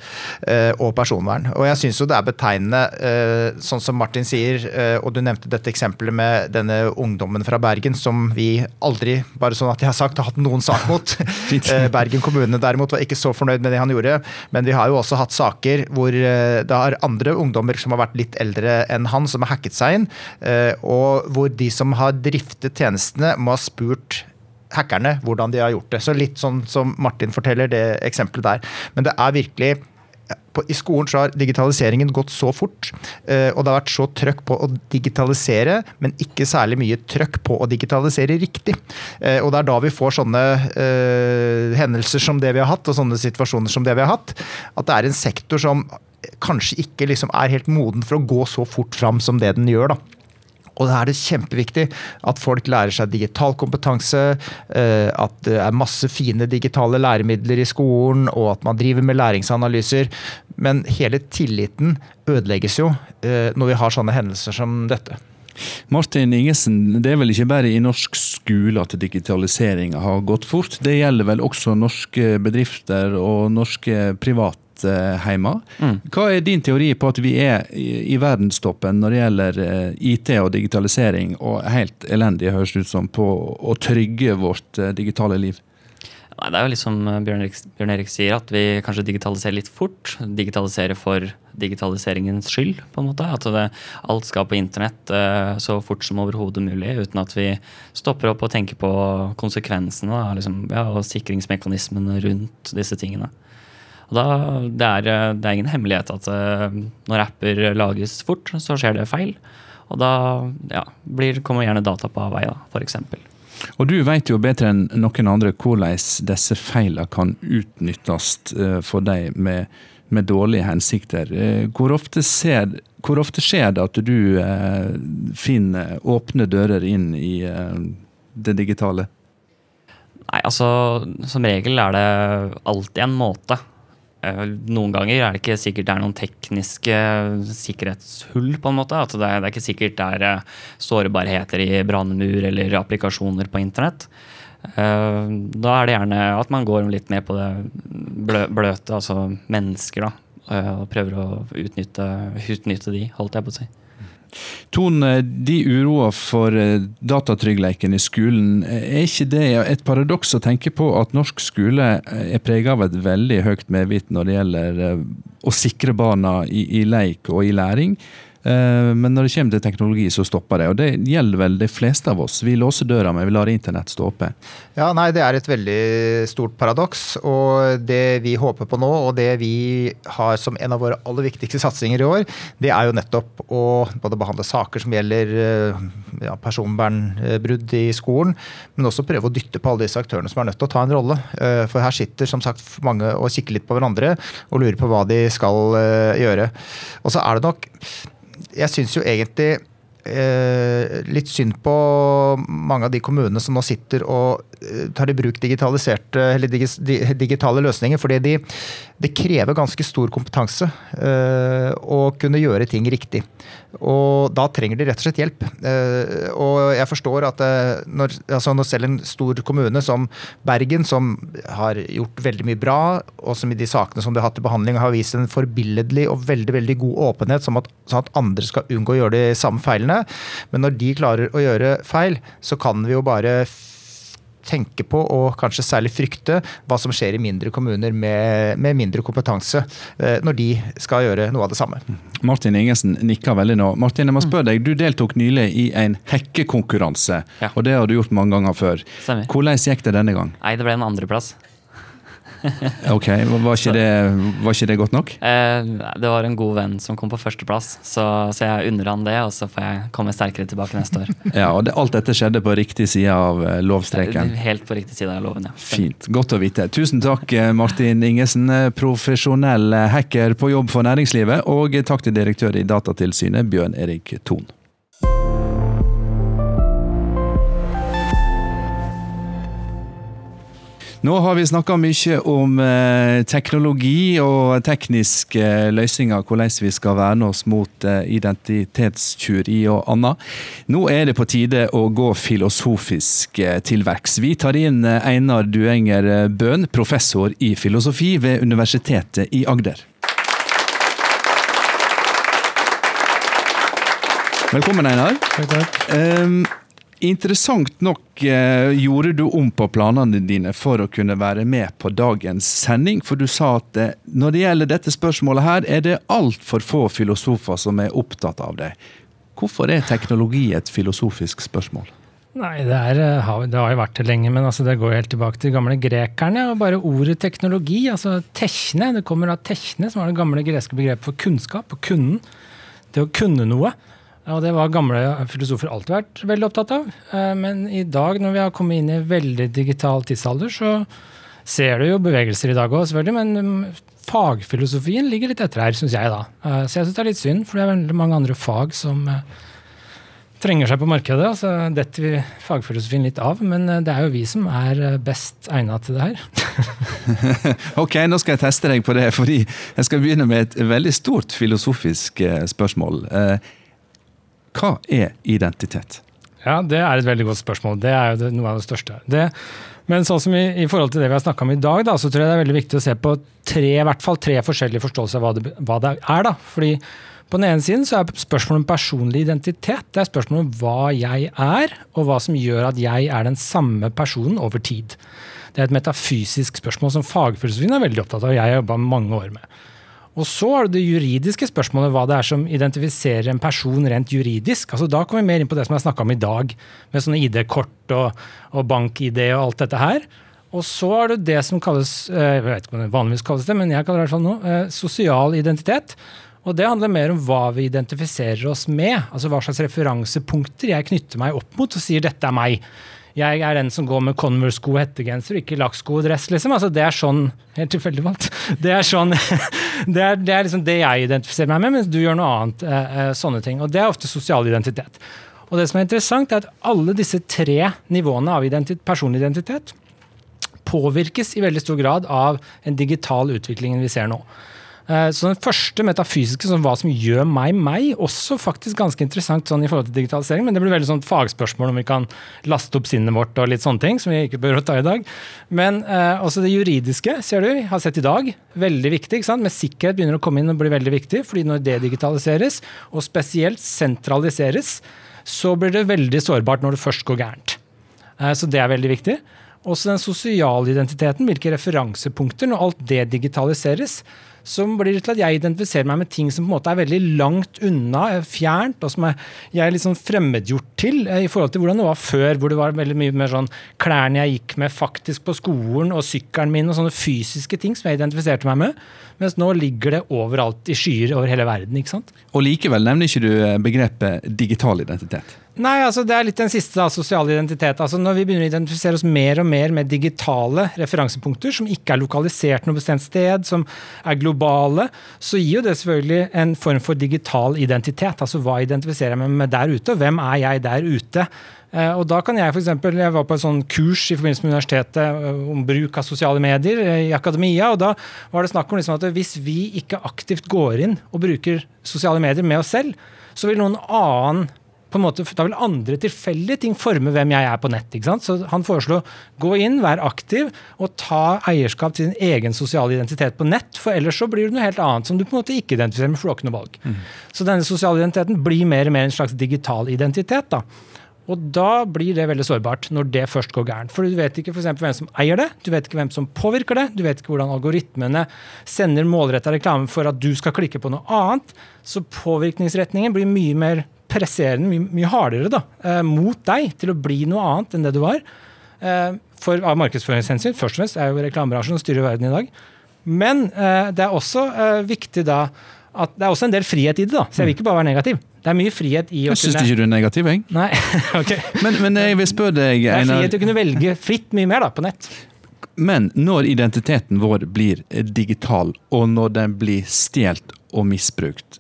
eh, og personvern. Og jeg syns jo det er betegnende, eh, sånn som Martin sier, eh, og du nevnte dette eksempelet med denne ungdommen fra Bergen som vi aldri, bare sånn at jeg har sagt, har hatt noen sak mot. Bergen kommune derimot var ikke så fornøyd med det han gjorde. Men vi har jo også hatt saker hvor det er andre ungdommer som har vært litt eldre enn han, som har hacket seg inn, og hvor de som har driftet tjenestene, må ha spurt hackerne hvordan de har gjort det. Så litt sånn som Martin forteller, det eksempelet der. Men det er virkelig i skolen så har digitaliseringen gått så fort, eh, og det har vært så trøkk på å digitalisere, men ikke særlig mye trøkk på å digitalisere riktig. Eh, og det er da vi får sånne uh, hendelser som det vi har hatt, og sånne situasjoner som det vi har hatt, at det er en sektor som kanskje ikke liksom er helt moden for å gå så fort fram som det den gjør. da. Og da er det kjempeviktig at folk lærer seg digital kompetanse, eh, at det er masse fine digitale læremidler i skolen, og at man driver med læringsanalyser. Men hele tilliten ødelegges jo eh, når vi har sånne hendelser som dette. Martin Ingesen, det er vel ikke bare i norsk skole at digitaliseringa har gått fort. Det gjelder vel også norske bedrifter og norske private hjemme. Mm. Hva er din teori på at vi er i, verdenstoppen når det gjelder eh, IT og digitalisering, og helt elendige, høres det ut som, på å trygge vårt eh, digitale liv? Nei, Det er jo litt Bjørn Erik, Bjørn Erik sier, at vi kanskje digitaliserer litt fort. Digitaliserer for digitaliseringens skyld, på en måte. At det, alt skal på internett uh, så fort som overhodet mulig, uten at vi stopper opp og tenker på konsekvensene liksom, ja, og sikringsmekanismene rundt disse tingene. Da, det, er, det er ingen hemmelighet at uh, når apper lages fort, så skjer det feil. Og da ja, blir, kommer gjerne data på avveie, f.eks. Og du vet jo bedre enn noen andre hvordan disse feilene kan utnyttes uh, for deg med, med, dårlige hensikter. Hvor, ofte ser, hvor, ofte skjer det at du finner åpne dører inn i det digitale? Nei, altså Som regel er det alltid en måte. Eh, noen ganger er det ikke sikkert det er noen tekniske sikkerhetshull. på en måte, at Det er, det er ikke sikkert det er eh, sårbarheter i brannmur eller applikasjoner på internett. Eh, da er det gjerne at man går litt mer på det bløte, altså mennesker, da. Og prøver å utnytte, utnytte de, holdt jeg på å si. Ton, de uroa for eh, datatryggleiken i skolen, er ikke det et paradoks å tenke på at norsk skole eh, er prega av et veldig høyt medvitt når det gjelder eh, å sikre barna i, i leik og i læring? Eh, men når det kommer til teknologi, så stopper det. Og det gjelder vel de fleste av oss. Vi låser døra, men vi lar internett stå oppe. Ja, nei, det er et veldig stort paradoks. Og det vi håper på nå, og det vi har som en av våre aller viktigste satsinger i år, det er jo nettopp å både behandle saker som gjelder eh, ja, personvernbrudd i skolen, men også prøve å dytte på alle disse aktørene som er nødt til å ta en rolle. Eh, for her sitter som sagt mange og kikker litt på hverandre og lurer på hva de skal gjøre. Og så er det nok jeg syns jo egentlig eh, litt synd på mange av de kommunene som nå sitter og eh, tar i bruk digitale løsninger. fordi de, det krever ganske stor kompetanse eh, å kunne gjøre ting riktig. Og da trenger de rett og slett hjelp. Eh, og jeg forstår at eh, når, altså når selv en stor kommune som Bergen, som har gjort veldig mye bra, og som i de sakene som de har hatt til behandling, har vist en forbilledlig og veldig veldig god åpenhet, sånn at, sånn at andre skal unngå å gjøre de samme feilene. Men når de klarer å gjøre feil, så kan vi jo bare tenke på, og kanskje særlig frykte, hva som skjer i mindre kommuner med, med mindre kompetanse, eh, når de skal gjøre noe av det samme. Martin Ingensen nikker veldig nå. Martin, jeg må spørre deg, Du deltok nylig i en hekkekonkurranse, Ja. og det har du gjort mange ganger før. Stemmer. Hvordan gikk det denne gang? Nei, det ble en andreplass. Ok, Var ikke det, var ikke det godt nok? Eh, det var en god venn som kom på førsteplass, så, så jeg unner han det, og så får jeg komme sterkere tilbake neste år. Ja, og det, Alt dette skjedde på riktig side av eh, lovstreken. Helt på riktig side av loven, ja. Fint. Godt å vite. Tusen takk, eh, Martin Ingesen, eh, profesjonell eh, hacker på jobb for næringslivet. Og takk til direktør i Datatilsynet, Bjørn Erik Thon. Nå har vi snakka mye om eh, teknologi og tekniske eh, løsninger, hvordan vi skal verne oss mot eh, identitetstyveri og annet. Nå er det på tide å gå filosofisk til verks. Vi tar inn Einar Duenger Bøhn, professor i filosofi ved Universitetet i Agder. Velkommen, Einar. Takk, takk. Ehm, interessant nok eh, gjorde du om på planene dine for å kunne være med på dagens sending, for du sa at eh, når det gjelder dette spørsmålet her, er det altfor få filosofer som er opptatt av det. Hvorfor er teknologi et filosofisk spørsmål? Nei, det, er, eh, det har jo vært det lenge, men altså det går helt tilbake til de gamle grekerne. og Bare ordet teknologi, altså techne, det kommer av techne, som var det gamle greske begrepet for kunnskap, og kunnen. Det å kunne noe. Og det var gamle filosofer alltid vært veldig opptatt av. Eh, Men i dag, når vi har kommet inn i veldig digital tidsalder, så ser du jo bevegelser i dag òg, selvfølgelig. Men mm, fagfilosofien ligger litt etter her, syns jeg da. Eh, Så jeg syns det er litt synd, for det er veldig mange andre fag som eh, trenger seg på markedet. Så detter vi fagfilosofien litt av, men det er jo vi som er best egna til det her. ok, nå skal jeg teste deg på det, fordi jeg skal begynne med et veldig stort filosofisk spørsmål. Hva er identitet? Ja, det er et veldig godt spørsmål. Det er jo noe av det største. Det, men sånn som i, i forhold til det vi har snakka om i dag, da, så tror jeg det er veldig viktig å se på tre, i hvert fall tre forskjellige forståelser av hva det, hva det er. da. Fordi på den ene siden så er spørsmålet om personlig identitet det er spørsmålet om hva jeg er, og hva som gjør at jeg er den samme personen over tid. Det er et metafysisk spørsmål som fagfilosofien er veldig opptatt av, og jeg har jobba mange år med. Og så er det det juridiske spørsmålet, hva det er som identifiserer en person rent juridisk. Altså Da kommer vi mer inn på det som jeg snakka om i dag, med sånne ID-kort og, og bank-ID og alt dette her. Og så er det det som kalles, eh, jeg vet ikke om det vanligvis kalles det, men jeg kaller det i hvert fall nå, eh, sosial identitet. Og det handler mer om hva vi identifiserer oss med. Altså hva slags referansepunkter jeg knytter meg opp mot og sier 'dette er meg'. Jeg er den som går med Converse-sko og hettegenser, ikke lakksko og dress. liksom. Altså, det er sånn Helt tilfeldig valgt. Det er sånn, det er, det er liksom det jeg identifiserer meg med, mens du gjør noe annet. Eh, eh, sånne ting. Og det er ofte sosial identitet. Og det som er interessant, er at alle disse tre nivåene av identitet, personlig identitet påvirkes i veldig stor grad av en digital utvikling vi ser nå. Eh, Så den første metafysiske, sånn hva som gjør meg meg, også faktisk ganske interessant sånn i forhold til digitalisering, men det blir veldig sånn fagspørsmål om vi kan laste opp sinnet vårt og litt sånne ting, som vi ikke bør ta i dag. Men eh, også det juridiske, ser du, har sett i dag. Veldig viktig. ikke sant? Med sikkerhet begynner å komme inn og bli veldig viktig, fordi når det digitaliseres, og spesielt sentraliseres, så blir det veldig sårbart når det først går gærent. Eh, Så det er veldig viktig. Også den sosiale identiteten, hvilke referansepunkter. Når alt det digitaliseres, så blir til at jeg identifiserer meg med ting som på en måte er veldig langt unna, eh, fjernt, og som jeg er litt sånn fremmedgjort til eh, i forhold til hvordan det var før, hvor det var veldig mye mer sånn klærne jeg gikk med faktisk på skolen, og sykkelen min, og sånne fysiske ting som jeg identifiserte meg med. Mens nå ligger det overalt i skyer over hele verden. ikke sant? Og likevel nevner ikke du eh, begrepet digital identitet. Nei, altså det er litt den siste, da, sosial identitet. Altså Når vi begynner å identifisere oss mer og mer med digitale referansepunkter, som ikke er lokalisert noe bestemt sted, som er globale, så gir jo det selvfølgelig en form for digital identitet. Altså hva identifiserer jeg meg med der ute, og hvem er jeg der ute? Eh, og da kan Jeg for eksempel, jeg var på et sånn kurs i forbindelse med universitetet eh, om bruk av sosiale medier i akademia. og Da var det snakk om liksom at hvis vi ikke aktivt går inn og bruker sosiale medier med oss selv, så vil noen annen på en måte, Da vil andre tilfeldige ting forme hvem jeg er på nett. ikke sant? Så Han foreslo gå inn, vær aktiv og ta eierskap til din egen sosiale identitet på nett. For ellers så blir det noe helt annet som du på en måte ikke identifiserer med, for du har ikke noe valg. Mm. Så denne sosiale identiteten blir mer og mer en slags digital identitet. da. Og da blir det veldig sårbart, når det først går gærent. For du vet ikke for hvem som eier det, du vet ikke hvem som påvirker det, du vet ikke hvordan algoritmene sender målretta reklame for at du skal klikke på noe annet. Så påvirkningsretningen blir mye mer presserende, mye, mye hardere da, eh, mot deg til å bli noe annet enn det du var. Eh, for Av markedsføringshensyn, først og fremst, er jo reklamebransjen som styrer verden i dag. Men eh, det er også eh, viktig da at det er også en del frihet i det, da. Så jeg vil ikke bare være negativ. Det er mye frihet i å jeg syns ikke du er negativ, jeg. Nei, ok. Men, men jeg vil spørre deg, Det er frihet til å kunne velge fritt mye mer da, på nett. Men når identiteten vår blir digital, og når den blir stjålet og misbrukt,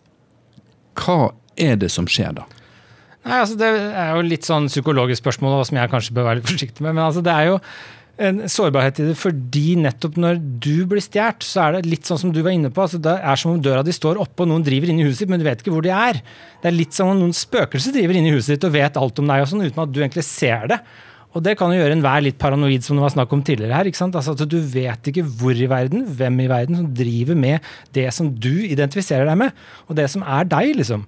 hva er det som skjer da? Nei, altså Det er jo litt sånn psykologisk spørsmål som jeg kanskje bør være litt forsiktig med. Men altså det er jo en sårbarhet i det fordi nettopp når du blir stjålet, så er det litt sånn som du var inne på. altså Det er som om døra di står oppe og noen driver inn i huset ditt, men du vet ikke hvor de er. Det er litt som om noen spøkelser driver inn i huset ditt og vet alt om deg og sånn, uten at du egentlig ser det. Og det kan jo gjøre enhver litt paranoid, som det var snakk om tidligere her. ikke sant? Altså at Du vet ikke hvor i verden, hvem i verden som driver med det som du identifiserer deg med, og det som er deg, liksom.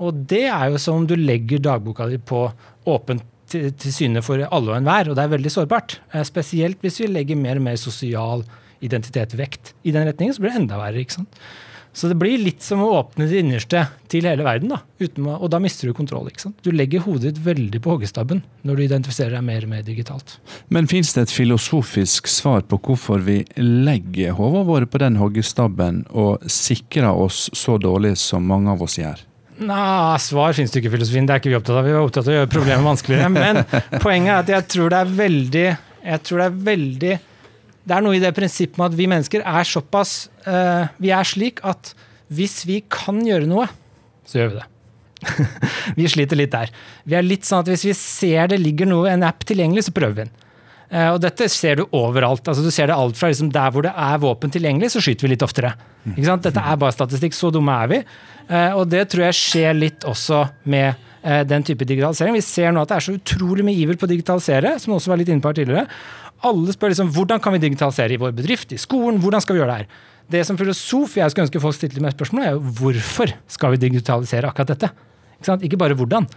Og det er jo som om du legger dagboka di på åpent til, til syne for alle og enhver, og det er veldig sårbart. Eh, spesielt hvis vi legger mer og mer sosial identitet vekt i den retningen, så blir det enda verre. ikke sant? Så det blir litt som å åpne det innerste til hele verden, da, å, og da mister du kontroll. ikke sant? Du legger hodet ditt veldig på hoggestabben når du identifiserer deg mer og mer digitalt. Men fins det et filosofisk svar på hvorfor vi legger hodene våre på den hoggestabben og sikrer oss så dårlig som mange av oss gjør? Nei, svar finnes det ikke i filosofien. Det er ikke vi opptatt av. Vi er opptatt av å gjøre problemet vanskeligere. Men poenget er at jeg tror det er veldig Jeg tror det er veldig Det er noe i det prinsippet med at vi mennesker er såpass uh, Vi er slik at hvis vi kan gjøre noe, så gjør vi det. vi sliter litt der. Vi er litt sånn at hvis vi ser det ligger noe, en app tilgjengelig, så prøver vi den. Uh, og dette ser du overalt. altså Du ser det alt fra liksom der hvor det er våpen tilgjengelig, så skyter vi litt oftere. Dette er bare statistikk. Så dumme er vi. Uh, og det tror jeg skjer litt også med uh, den type digitalisering. Vi ser nå at det er så utrolig mye iver på å digitalisere, som også var litt inne på her tidligere. Alle spør liksom hvordan kan vi digitalisere i vår bedrift, i skolen, hvordan skal vi gjøre det her? Det som filosof jeg skulle ønske folk stilte mer spørsmål, er jo hvorfor skal vi digitalisere akkurat dette? Ikke, ikke bare hvordan.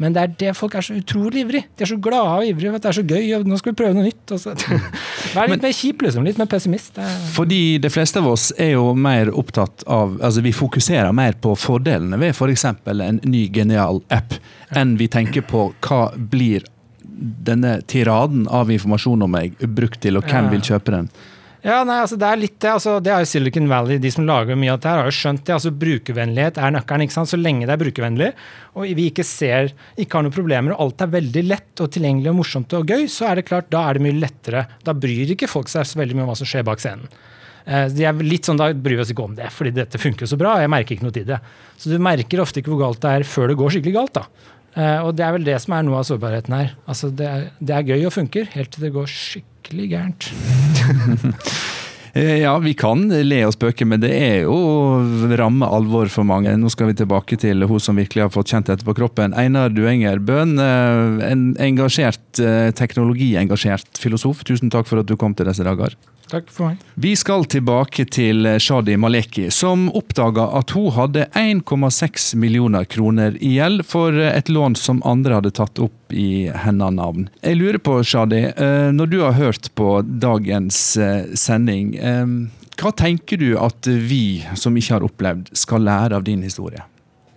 Men det er det folk er så utrolig ivrig. De er så glade og ivrige det er så gøy. Nå skal vi prøve noe nytt. Vær litt mer kjip, liksom. Litt mer pessimist. Fordi de fleste av oss er jo mer opptatt av Altså vi fokuserer mer på fordelene ved f.eks. For en ny genial app, enn vi tenker på hva blir denne tiraden av informasjon om meg brukt til, og hvem vil kjøpe den. Ja, nei, altså Det er litt det. altså Det er jo Silicon Valley, de som lager mye av dette, her har jo skjønt det. altså Brukervennlighet er nøkkelen. ikke sant? Så lenge det er brukervennlig, og vi ikke ser, ikke har noen problemer, og alt er veldig lett og tilgjengelig og morsomt og gøy, så er det klart, da er det mye lettere. Da bryr ikke folk seg så veldig mye om hva som skjer bak scenen. Eh, de er litt sånn, Da bryr vi oss ikke om det, fordi dette funker så bra. og Jeg merker ikke noe til det. Så du merker ofte ikke hvor galt det er før det går skikkelig galt. da. Uh, og det er vel det som er noe av sårbarheten her. Altså det, er, det er gøy og funker, helt til det går skikkelig gærent. Eh, ja, vi kan le og spøke, men det er jo ramme alvor for mange. Nå skal vi tilbake til hun som virkelig har fått kjent dette på kroppen. Einar Duenger Bøhn, eh, en engasjert, teknologiengasjert filosof. Tusen takk for at du kom til disse dager. Takk for meg. Vi skal tilbake til Shadi Maleki, som oppdaga at hun hadde 1,6 millioner kroner i gjeld for et lån som andre hadde tatt opp i hennes navn. Jeg lurer på, Shadi, eh, når du har hørt på dagens eh, sending, eh, hva tenker du at vi som ikke har opplevd, skal lære av din historie?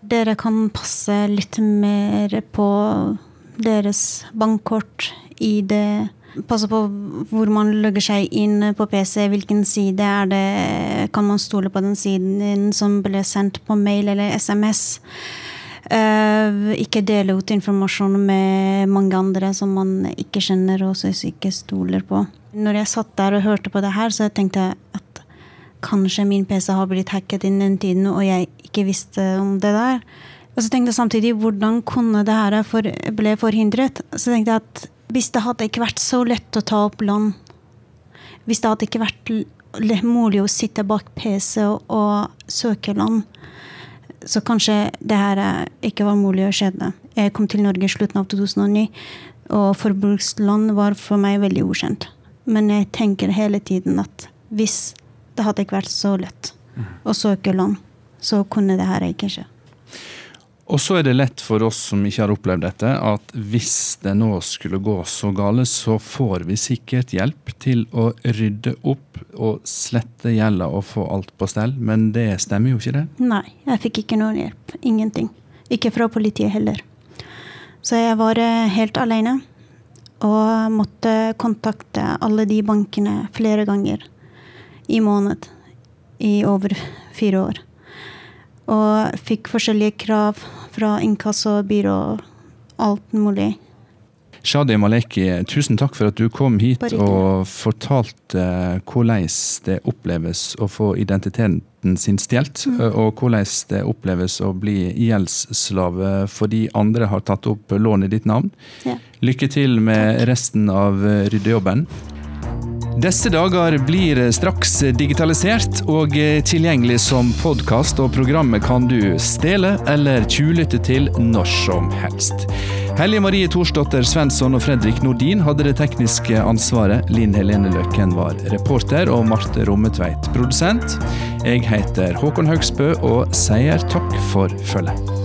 Dere kan passe litt mer på deres bankkort, ID passe på hvor man logger seg inn på PC. Hvilken side er det Kan man stole på den siden som ble sendt på mail eller SMS? Uh, ikke dele ut informasjon med mange andre som man ikke kjenner og ikke stoler på. Når jeg satt der og hørte på det her, så tenkte jeg at kanskje min PC har blitt hacket inn den tiden, og jeg ikke visste om det der. Og så tenkte jeg samtidig hvordan kunne det her for, ble forhindret? Så tenkte jeg at hvis det hadde ikke vært så lett å ta opp lån, hvis det hadde ikke vært mulig å sitte bak PC og, søke lån, så kanskje det her ikke var mulig å skjedde. Jeg kom til Norge i slutten av 2009, og forbrukslån var for meg veldig ukjent. Men jeg tenker hele tiden at hvis det hadde ikke vært så lett å søke lån, så kunne det her ikke skje. Og så er det lett for oss som ikke har opplevd dette, at hvis det nå skulle gå så gale, så får vi sikkert hjelp til å rydde opp og slette gjelda og få alt på stell. Men det stemmer jo ikke, det? Nei, jeg fikk ikke noen hjelp. Ingenting. Ikke fra politiet heller. Så jeg var eh, helt alene. Og måtte kontakte alle de bankene flere ganger i måned i over fire år. Og fikk forskjellige krav fra inkassobyrå og alt mulig. Shadi Maleki, tusen takk for at du kom hit og fortalte hvordan det oppleves å få identiteten sin stjålet, mm. og hvordan det oppleves å bli gjeldsslave fordi andre har tatt opp lån i ditt navn. Ja. Lykke til med resten av ryddejobben. Disse dager blir straks digitalisert og tilgjengelig som podkast, og programmet kan du stele eller tjuvlytte til når som helst. Hellige Marie Thorsdotter Svensson og Fredrik Nordin hadde det tekniske ansvaret. Linn Helene Løkken var reporter, og Marte Rommetveit produsent. Jeg heter Håkon Haugsbø og sier takk for følget.